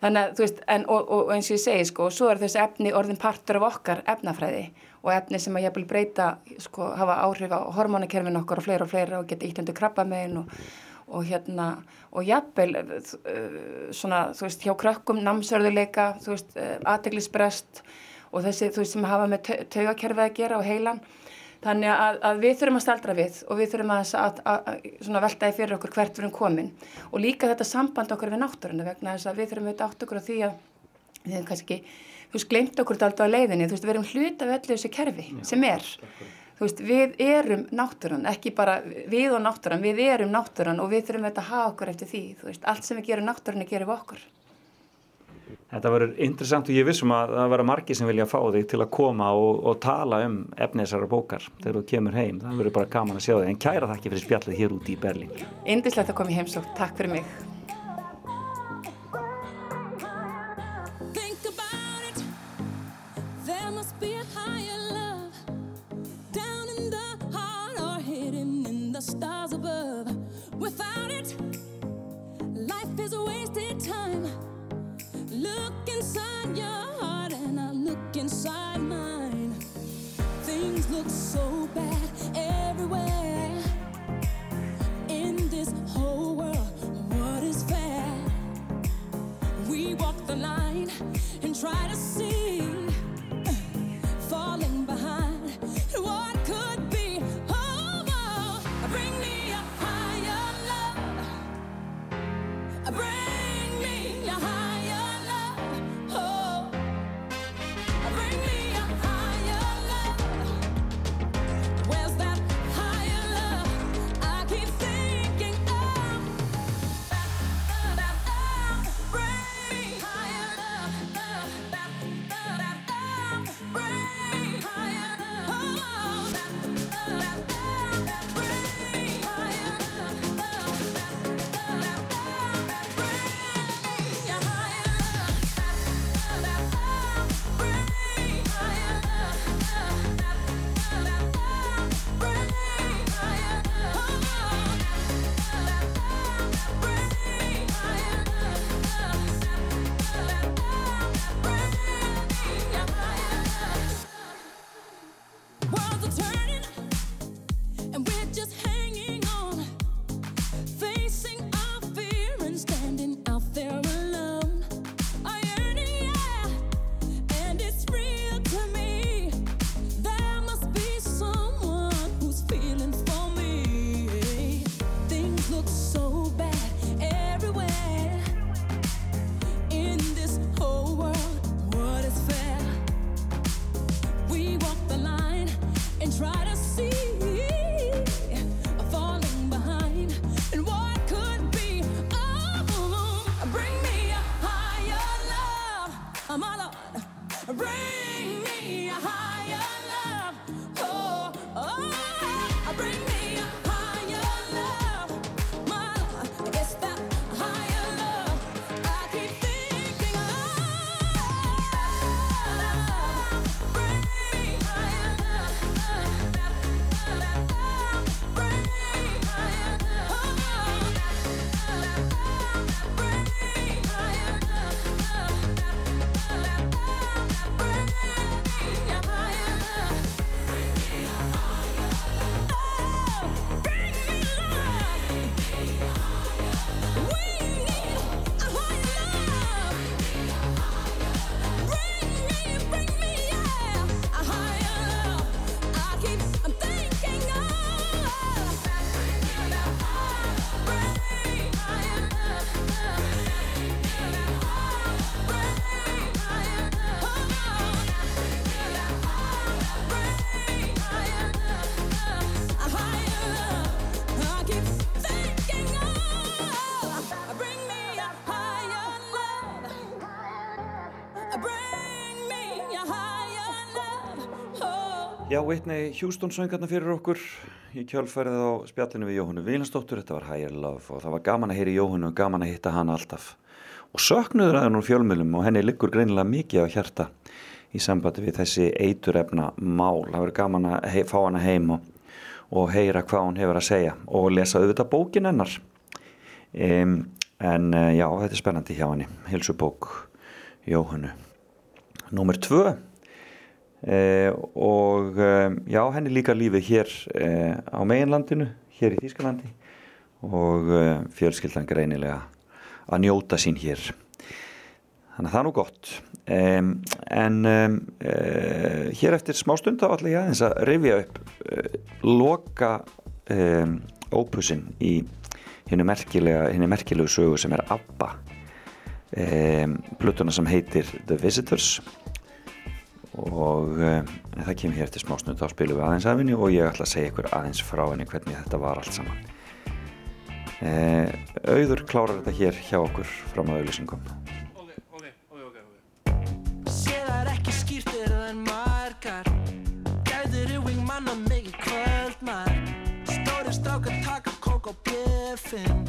Þannig að þú veist, en, og, og eins og ég segi sko, svo er þessi efni orðin partur af okkar efnafræði og efni sem að ég vil breyta sko, hafa áhrif á hormónakerfin okkar og fleira og fleira og geta ítöndu krabba megin og og hérna, og jafnvel uh, svona, þú veist, hjá krökkum namsörðuleika, þú veist, uh, aðteglisbrest og þessi, þú veist, sem hafa með tau- taugakerfið að gera og heilan. Þannig að, að við þurfum að staldra við og við þurfum að, að, að, veltaði fyrir okkur hvert við erum komin. Og líka þetta samband okkar við náttúruna vegna þess að við þurfum auðvitað átt okkur á því að við hefum kannski, þú veist, glemt okkur alltaf á leiðinni, þú veist, við erum hluta af öllu þessu kerfi sem er. þú veist, við erum náttúran, ekki bara við og náttúran, við erum náttúran og við þurfum auðvitað að hafa okkur eftir því, þú veist, allt sem við gerum náttúran gerum okkur. Þetta verður interessant og ég vissum að það verður margi sem vilja fá þig til að koma og, og tala um efnisara bókar þegar þú kemur heim. Það verður bara gaman að sjá þig. En kæra þakki fyrir spjallið hér úti í Berlín. Indislegt að koma í heimsókn, takk fyrir mig. Think try Whitney Houston söng hérna fyrir okkur í kjölfærið á spjallinu við Jóhannu Vílansdóttur, þetta var Higher Love og það var gaman að heyra í Jóhannu og gaman að hitta hana alltaf. Og söknuður að henn úr fjölmjölum og henni liggur greinilega mikið á hjarta í sambandi við þessi eiturefna mál. Það verður gaman að hei, fá hana heim og, og heyra hvað hún hefur að segja og lesa auðvitað bókin hennar. Um, en eh, já, þetta er spennandi hjá henni, hilsubók Jóhannu. Númer tvö Eh, og eh, já, henni líka lífið hér eh, á meginlandinu, hér í Þýskalandi. Og eh, fjölskyldan greinilega að njóta sín hér. Þannig að það er nú gott. En uh, hér eftir smástund þá ætla ég aðeins að rifja upp uh, loka ópusin í henni merkilega, merkilegu sögu sem er ABBA. Plutuna sem heitir The Visitors og um, það kemur hér til smásnund þá spilum við aðeins af henni og ég ætla að segja ykkur aðeins frá henni hvernig þetta var allt saman. Uh, auður klárar þetta hér hjá okkur fram að auðlýsingum Sé það er ekki skýrt er það en margar. Gæður í wingmann og mikið kvöldmar Stóri strákar taka kók og bjöfinn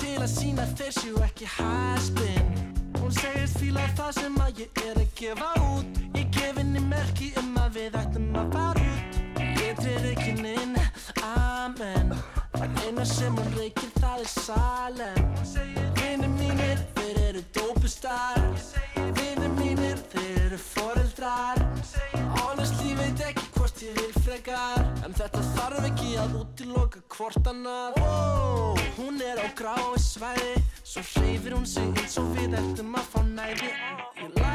Til að sína þeir séu ekki haspinn Hún segist fíla það sem að ég er að gefa út Ég gef henni merki um að við ættum að fara út. Ég treyr ekki inn, amen. Það eina sem hún reykir það er salen. Vinir mínir, þeir eru dópustar. Vinir mínir, þeir eru foreldrar. Honestly veit ekki hvort ég vil frekar. En þetta þarf ekki að útiloka hvort annað. Wow, Hún er á grái svæði Svo hreyfir hún sig eins og við ættum að fá næði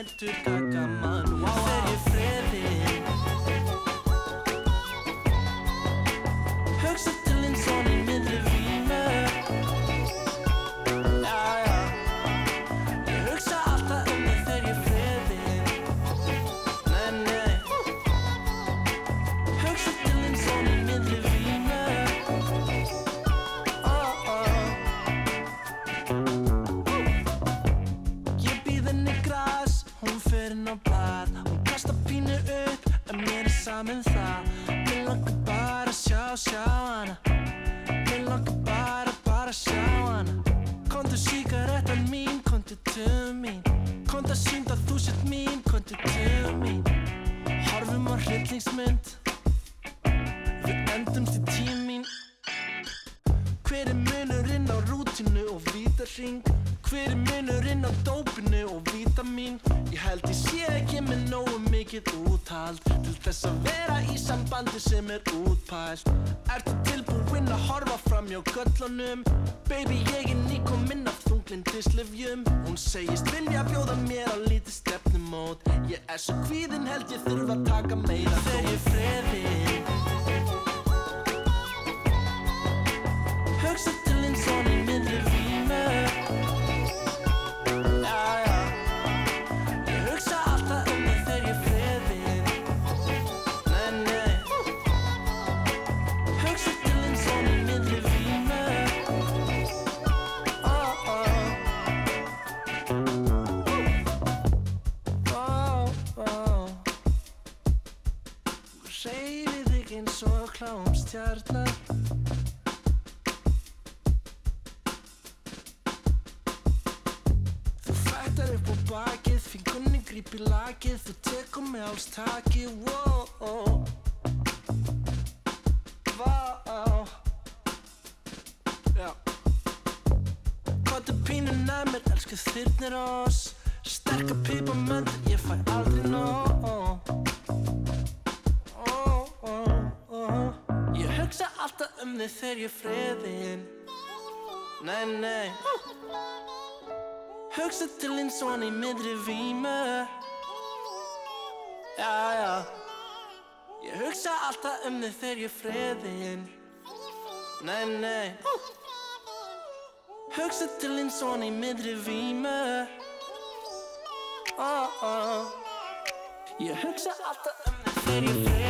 einna nættur gagaman wow, Þegar ég friði saman það. Mér langar bara að sjá, sjá hana. Mér langar bara, bara að sjá hana. Kontu síkarettan mín, kontu til mín. Kontu að sýnda þú sett mín, kontu til mín. Horfum á hryllingsmynd. Við endumst í tímín Hver er munurinn á rútinu og vítarring? Hver er munurinn á dópinu og vítamín? Ég held ég sé ekki með nógu mikið úthald Til þess að vera í sambandi sem er útpælt Ertu tilbúinn að horfa fram hjá göllunum? Baby ég er nýkominn af þunglindislefjum Hún segist vilja bjóða mér á lítið stefnumót Ég er svo kvíðin held ég þurfa að taka meira Þegar ég friði Hugsa Þú tekur mig alls takið, wow Vá Já. Kvotu pínu nær mér, elsku þyrnir oss. Sterka pipamönd, ég fæ aldrei nóg. Ó, ó, ó Ég hugsa alltaf um þig þegar ég friðin Nei, nei. Hugsa til eins og í miðri vímu Já, já. Ég hugsa alltaf um þig þegar ég friðin Nei, nei. Hugsa til eins og í miðri oh. Ég hugsa alltaf um þig þegar ég friðin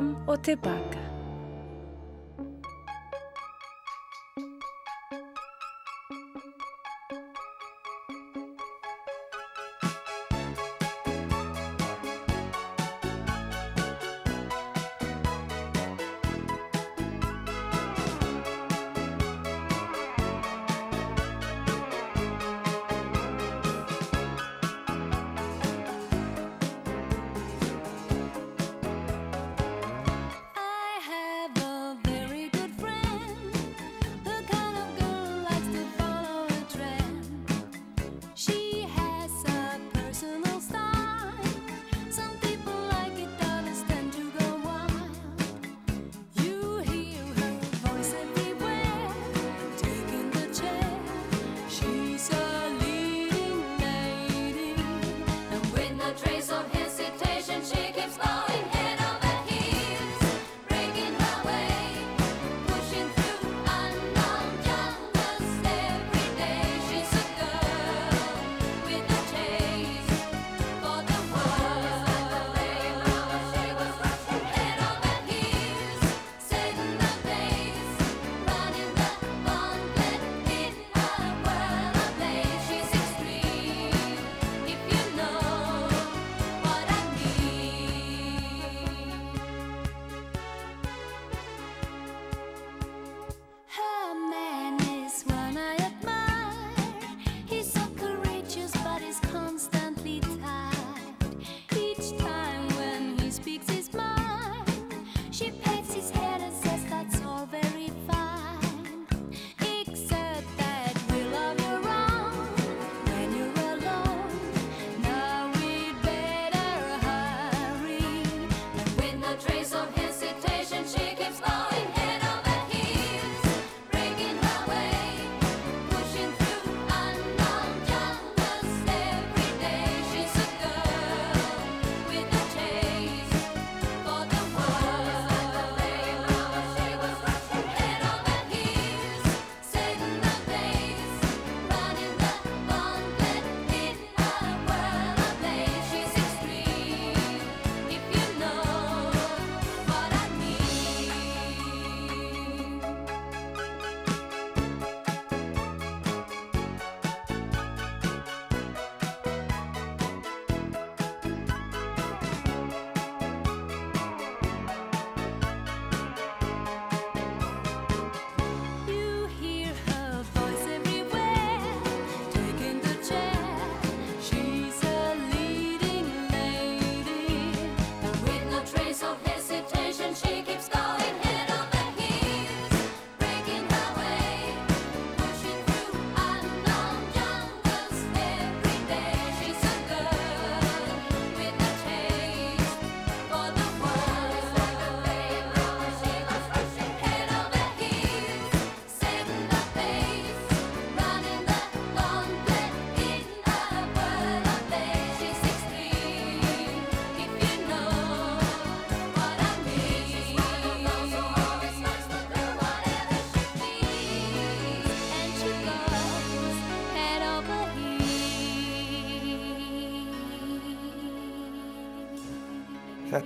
fram og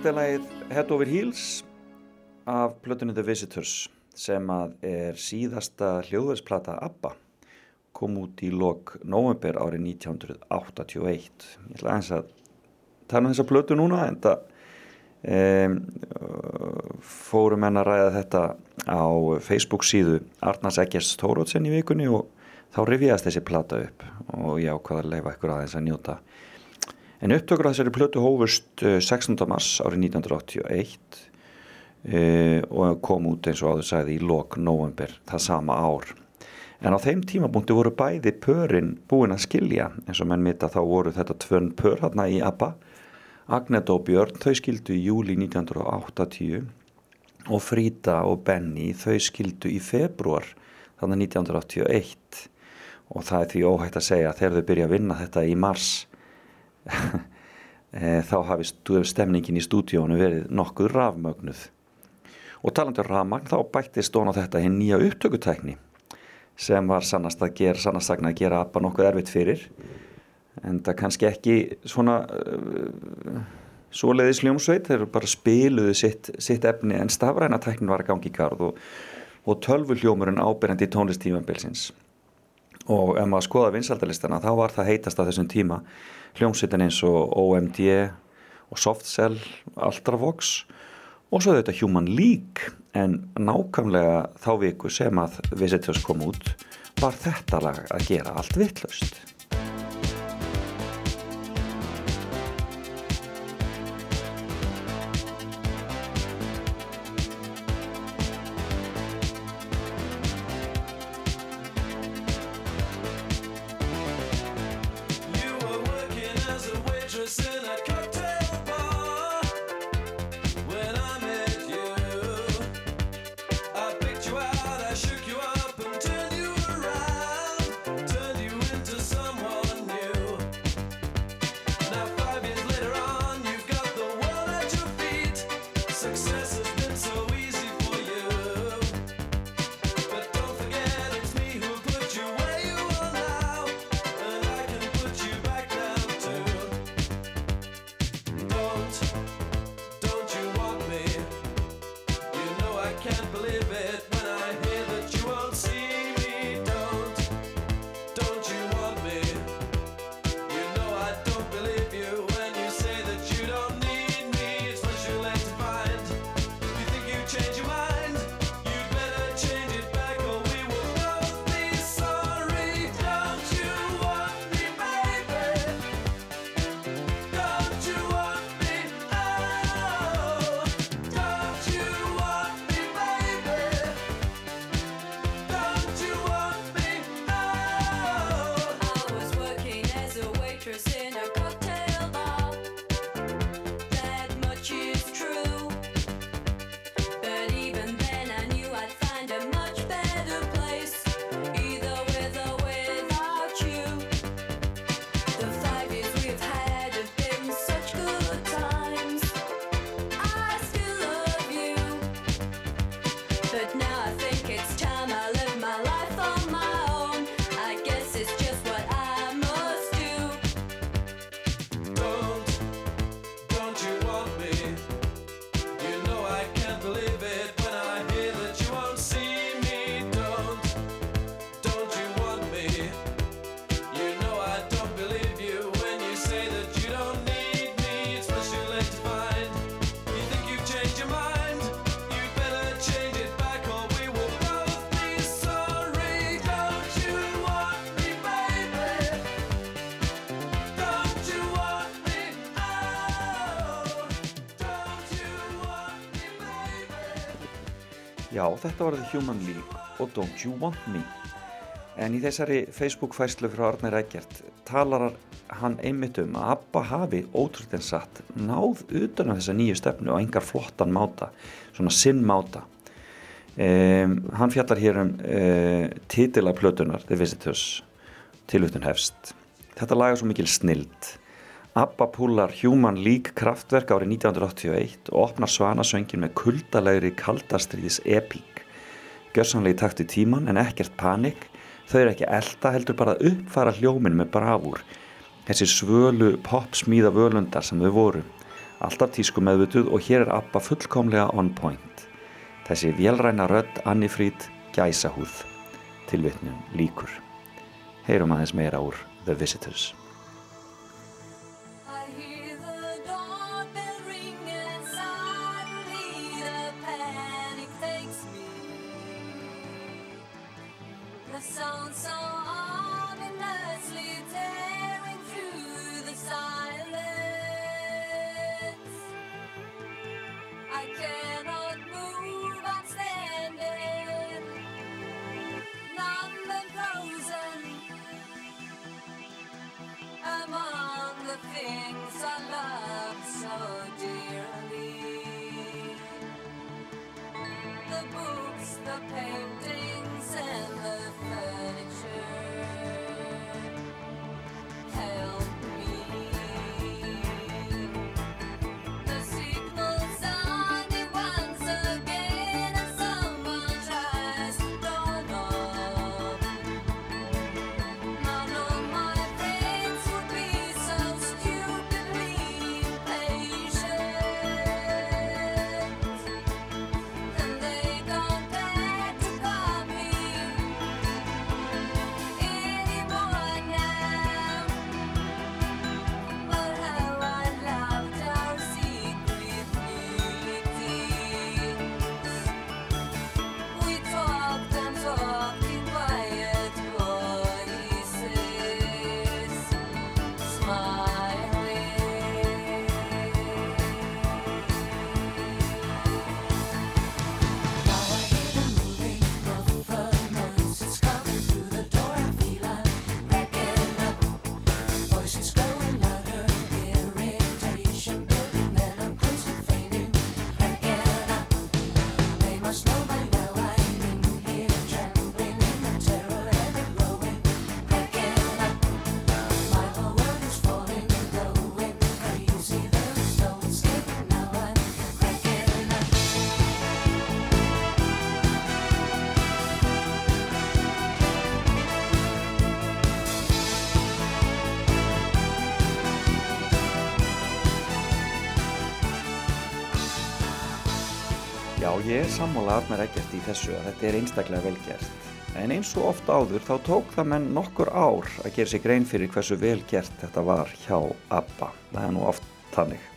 Þetta er lagið Head Over Heels af plötunni The Visitors sem að er síðasta hljóðversplata ABBA kom út í lok november árið 1981 ég ætla aðeins að tala um þessa plötu núna en það um, fórum enn að ræða þetta á Facebook síðu Arnars Eggers Tórótsen í vikunni og þá rifjast þessi plata upp og ég ákvaða að leifa ykkur aðeins að njóta En upptökur að þessari plötu hófust eh, 16. mars árið 1981 e, og kom út eins og áður sagði í lok november það sama ár. En á þeim tímapunkti voru bæði pörin búin að skilja eins og menn mitt að þá voru þetta tvönn pör hérna í ABBA. Agnet og Björn þau skildu í júli 1980 og Frida og Benny þau skildu í februar þannig 1981 og það er því óhægt að segja að þegar þau byrja að vinna þetta í mars eh, Eh, þá hafi stemningin í stúdíónu verið nokkuð rafmögnuð. Og talandur um rafmagn þá bættist ón á þetta hinn nýja upptökutækni sem var sannast að gera, sannast að gera appa nokkuð erfitt fyrir en það kannski ekki svona uh, svoleiðis ljómsveit, þeir bara spiluðu sitt, sitt efni en stafræna tæknin var að gangi í garð og, og tölvu hljómurinn ábyrjandi í tónlistífambilsins og ef maður skoða vinsaldalistana þá var það heitast að þessum tíma hljómsveitin eins og OMD og Softcell, Altravox og svo þetta Human League. En nákvæmlega þá viku sem að Visitors kom út var þetta lag að gera allt vittlust og þetta var The Human League og Don't You Want Me. En í þessari Facebook fæslu frá Arnir Ægjert talar hann einmitt um að Abba hafi ótrúðinsatt náð utan á þessa nýju stefnu og engar flottan máta, svona sinn máta. Um, hann fjallar hér um eh, uh, titila plötunar The Visitors tilvöktun hefst. Þetta laga svo mikil snild Abba púlar Human League kraftverk árið 1981 og opnar svanasöngin með kuldalegri kaldastriðis epík. Gjörsanlega í takt í tíman en ekkert panik, þau eru ekki elda heldur bara að uppfara hljómin með bravúr, þessi svölu popsmíða völundar sem þau voru. Alltaf tísku meðvituð og hér er Abba fullkomlega on point. Þessi vélræna rödd annifrít gæsahúð, tilvitnum líkur. Heyrum aðeins meira úr The Visitors. Ég er sammála Arnar Eggert í þessu að þetta er einstaklega velgert. En eins og oft áður þá tók það menn nokkur ár að gera sig grein fyrir hversu velgert þetta var hjá ABBA. Það er nú oft þannig.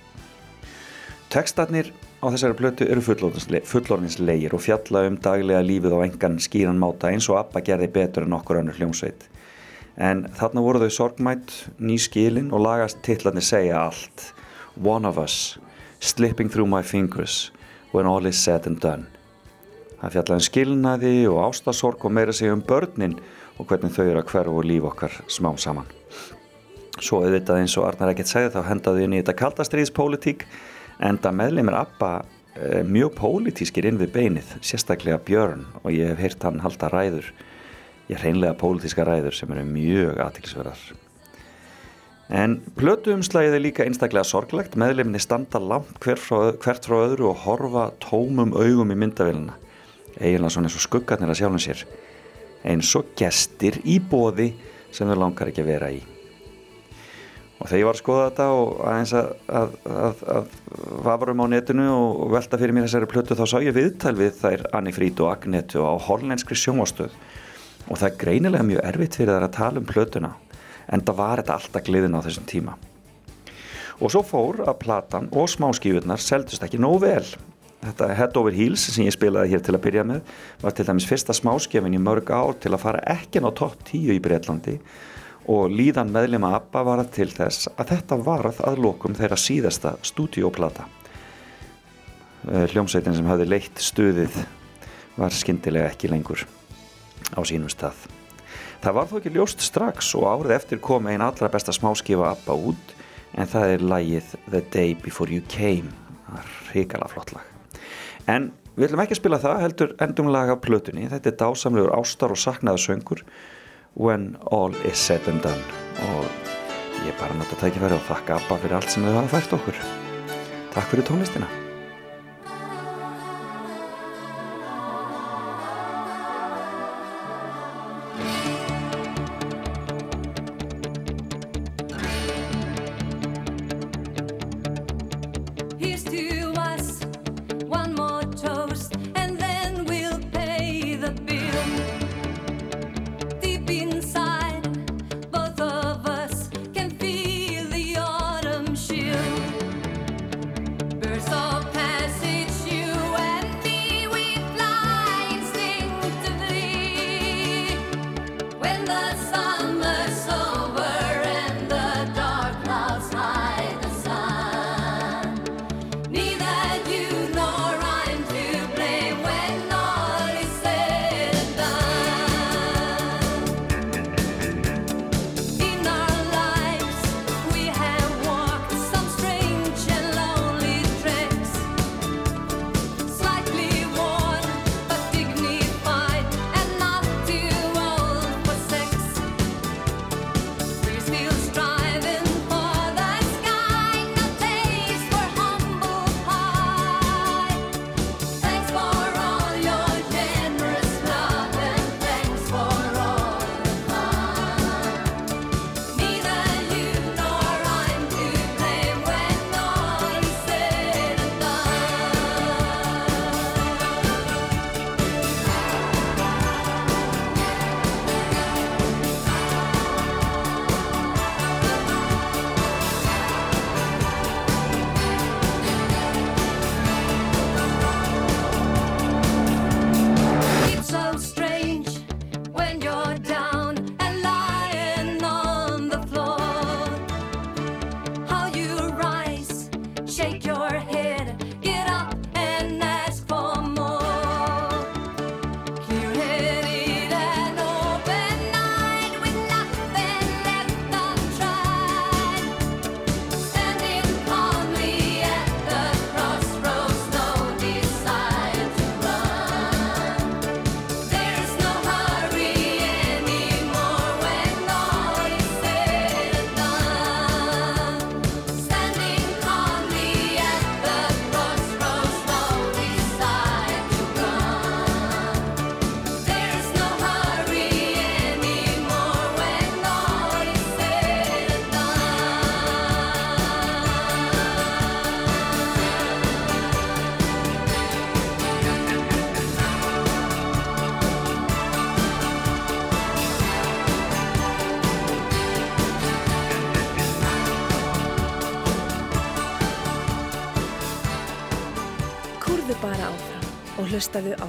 Tekstarnir á þessari plötu eru fullorðinslegir og fjalla um daglega lífið á engan skýran máta eins og ABBA gerði betur en okkur önnur hljómsveit. En þarna voru þau sorgmætt, nýskilin og lagast titlarnir segja allt. One of us, slipping through my fingers, when all is said and done. Það fjallaði um skilnaði og ástasorg og meira segja um börnin og hvernig þau eru að hverfa og líf okkar smám saman. Svo auðvitað eins og Arnar ekkert segði þá hendaði inn í þetta kaldastriðspólitík enda meðleimir Abba e, mjög pólitískir inn við beinið, sérstaklega Björn og ég hef heyrt hann halda ræður, ég hreinlega pólitíska ræður sem eru mjög aðtilsverðar. En plötu umslagið er líka einstaklega sorglegt, meðleimni standa langt hver frá, hvert frá öðru og horfa tómum augum í myndavélina. Eiginlega svona eins og skuggarnir að sjálfum sér. Eins og gestir í bóði sem þau langar ekki að vera í. Og þegar ég var að skoða þetta og aðeins að, að, að, að vafarum á netinu og velta fyrir mér þessari plötu þá sá ég viðtal við þær Anni Frít og Agnetu á hollenskri sjónvastöð og það er greinilega mjög erfitt fyrir þær að tala um plötuna en það var þetta alltaf gliðin á þessum tíma. Og svo fór að platan og smáskífurnar seldust ekki nóg vel. Þetta Head Over Heels sem ég spilaði hér til að byrja með var til dæmis fyrsta smáskifin í mörg ár til að fara ekki á topp 10 í Breitlandi og líðan meðlema ABBA var að til þess að þetta varð að lokum þeirra síðasta stúdíóplata. Eh, Hljómsveitin sem hafði leitt stuðið var skyndilega ekki lengur á sínum stað. Það var þó ekki ljóst strax og árið eftir kom einn allra besta smáskifa ABBA út en það er lagið The Day Before You Came. Það er hrikala flott lag. En við ætlum ekki að spila það heldur endum lag af plötunni. Þetta er dásamlegur ástar og saknaða söngur When All Is Said and Done og ég bara nota tækifæri og þakka ABBA fyrir allt sem þau hafa fært okkur. Takk fyrir tónlistina.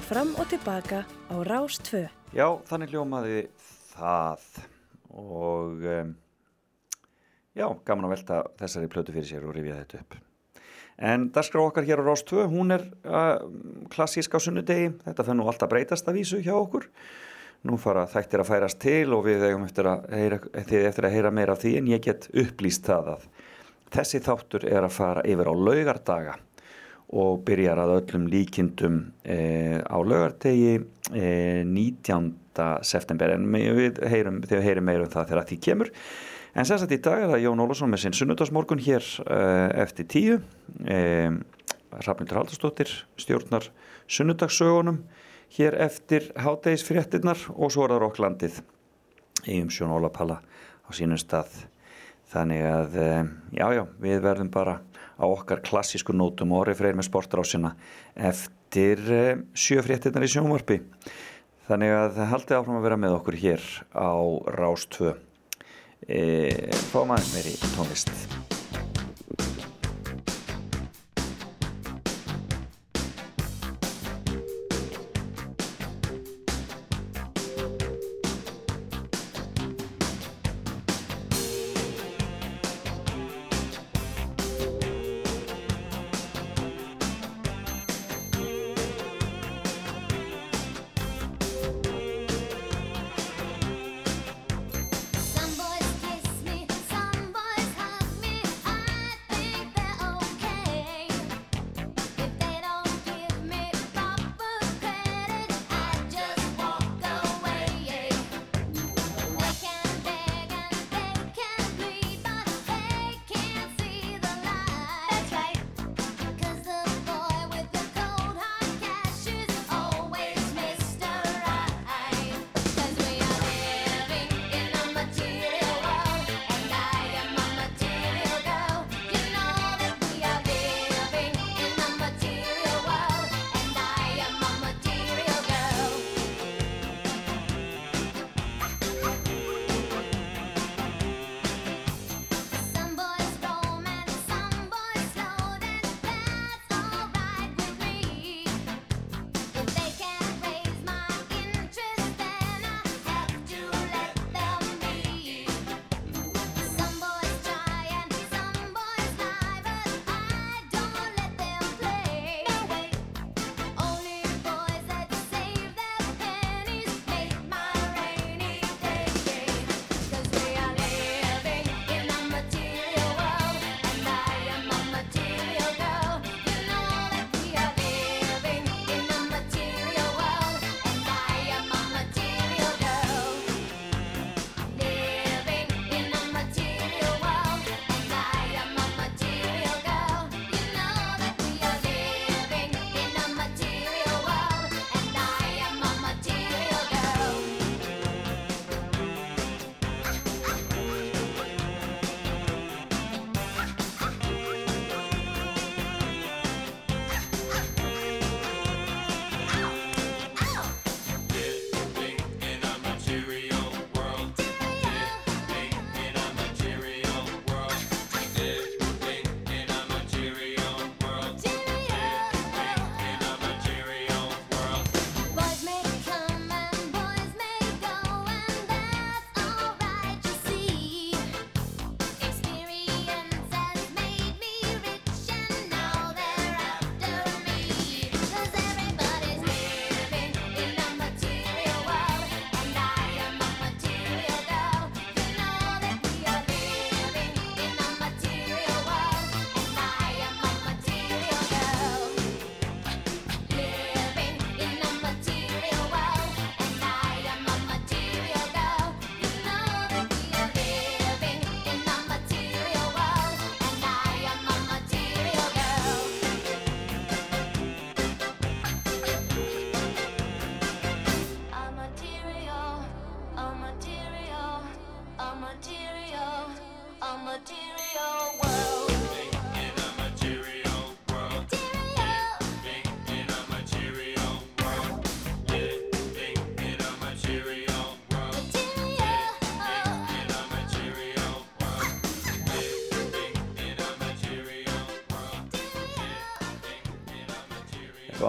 Fram og tilbaka á Rás 2. Já, þannig hljómaði það og um, já, gaman að velta þessari plötu fyrir sér og rifja þetta upp. En dagskrá okkar hér á Rás 2, hún er uh, klassísk á sunnudegi, þetta fenn nú alltaf breytast að vísu hjá okkur. Nú fara þættir að færast til og við eigum eftir að heyra, eftir að heyra meira af því en ég get upplýst það að þessi þáttur er að fara yfir á laugardaga og byrjar að öllum líkindum e, á laugardegi e, 19. september. En við heyrum, þið heyrum meira um það þegar því kemur. En sagt í dag er það Jón Ólafsson með sinn sunnudagsmorgun hér e, eftir tíu. E, Rafnildur Haldarsdóttir stjórnar sunnudagssögunum hér eftir hádegisfréttinnar og svo er það Rokklandið. Í umsjón Ólapalla á sínum stað. Þannig að eh, já já við verðum bara á okkar klassísku nótum og orðið freyr með sportrásina eftir eh, sjöfréttinnar í sjónvarpi. Þannig að haldið áfram að vera með okkur hér á Rás 2 e, fáum aðeins meiri tónlist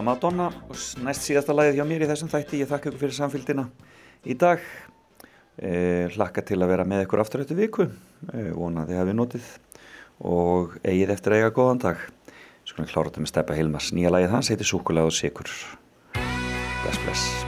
og Madonna og næst síðasta lagið hjá mér í þessum þætti. Ég þakka ykkur fyrir samfélgina í dag. Eh, hlakka til að vera með ykkur aftur þetta viku. Eh, vonaði að við notið og eigið eftir eiga góðan dag. Svona kláratum við steppa Hilmas nýja lagið hans heitir Súkulega og Sikur Bless bless.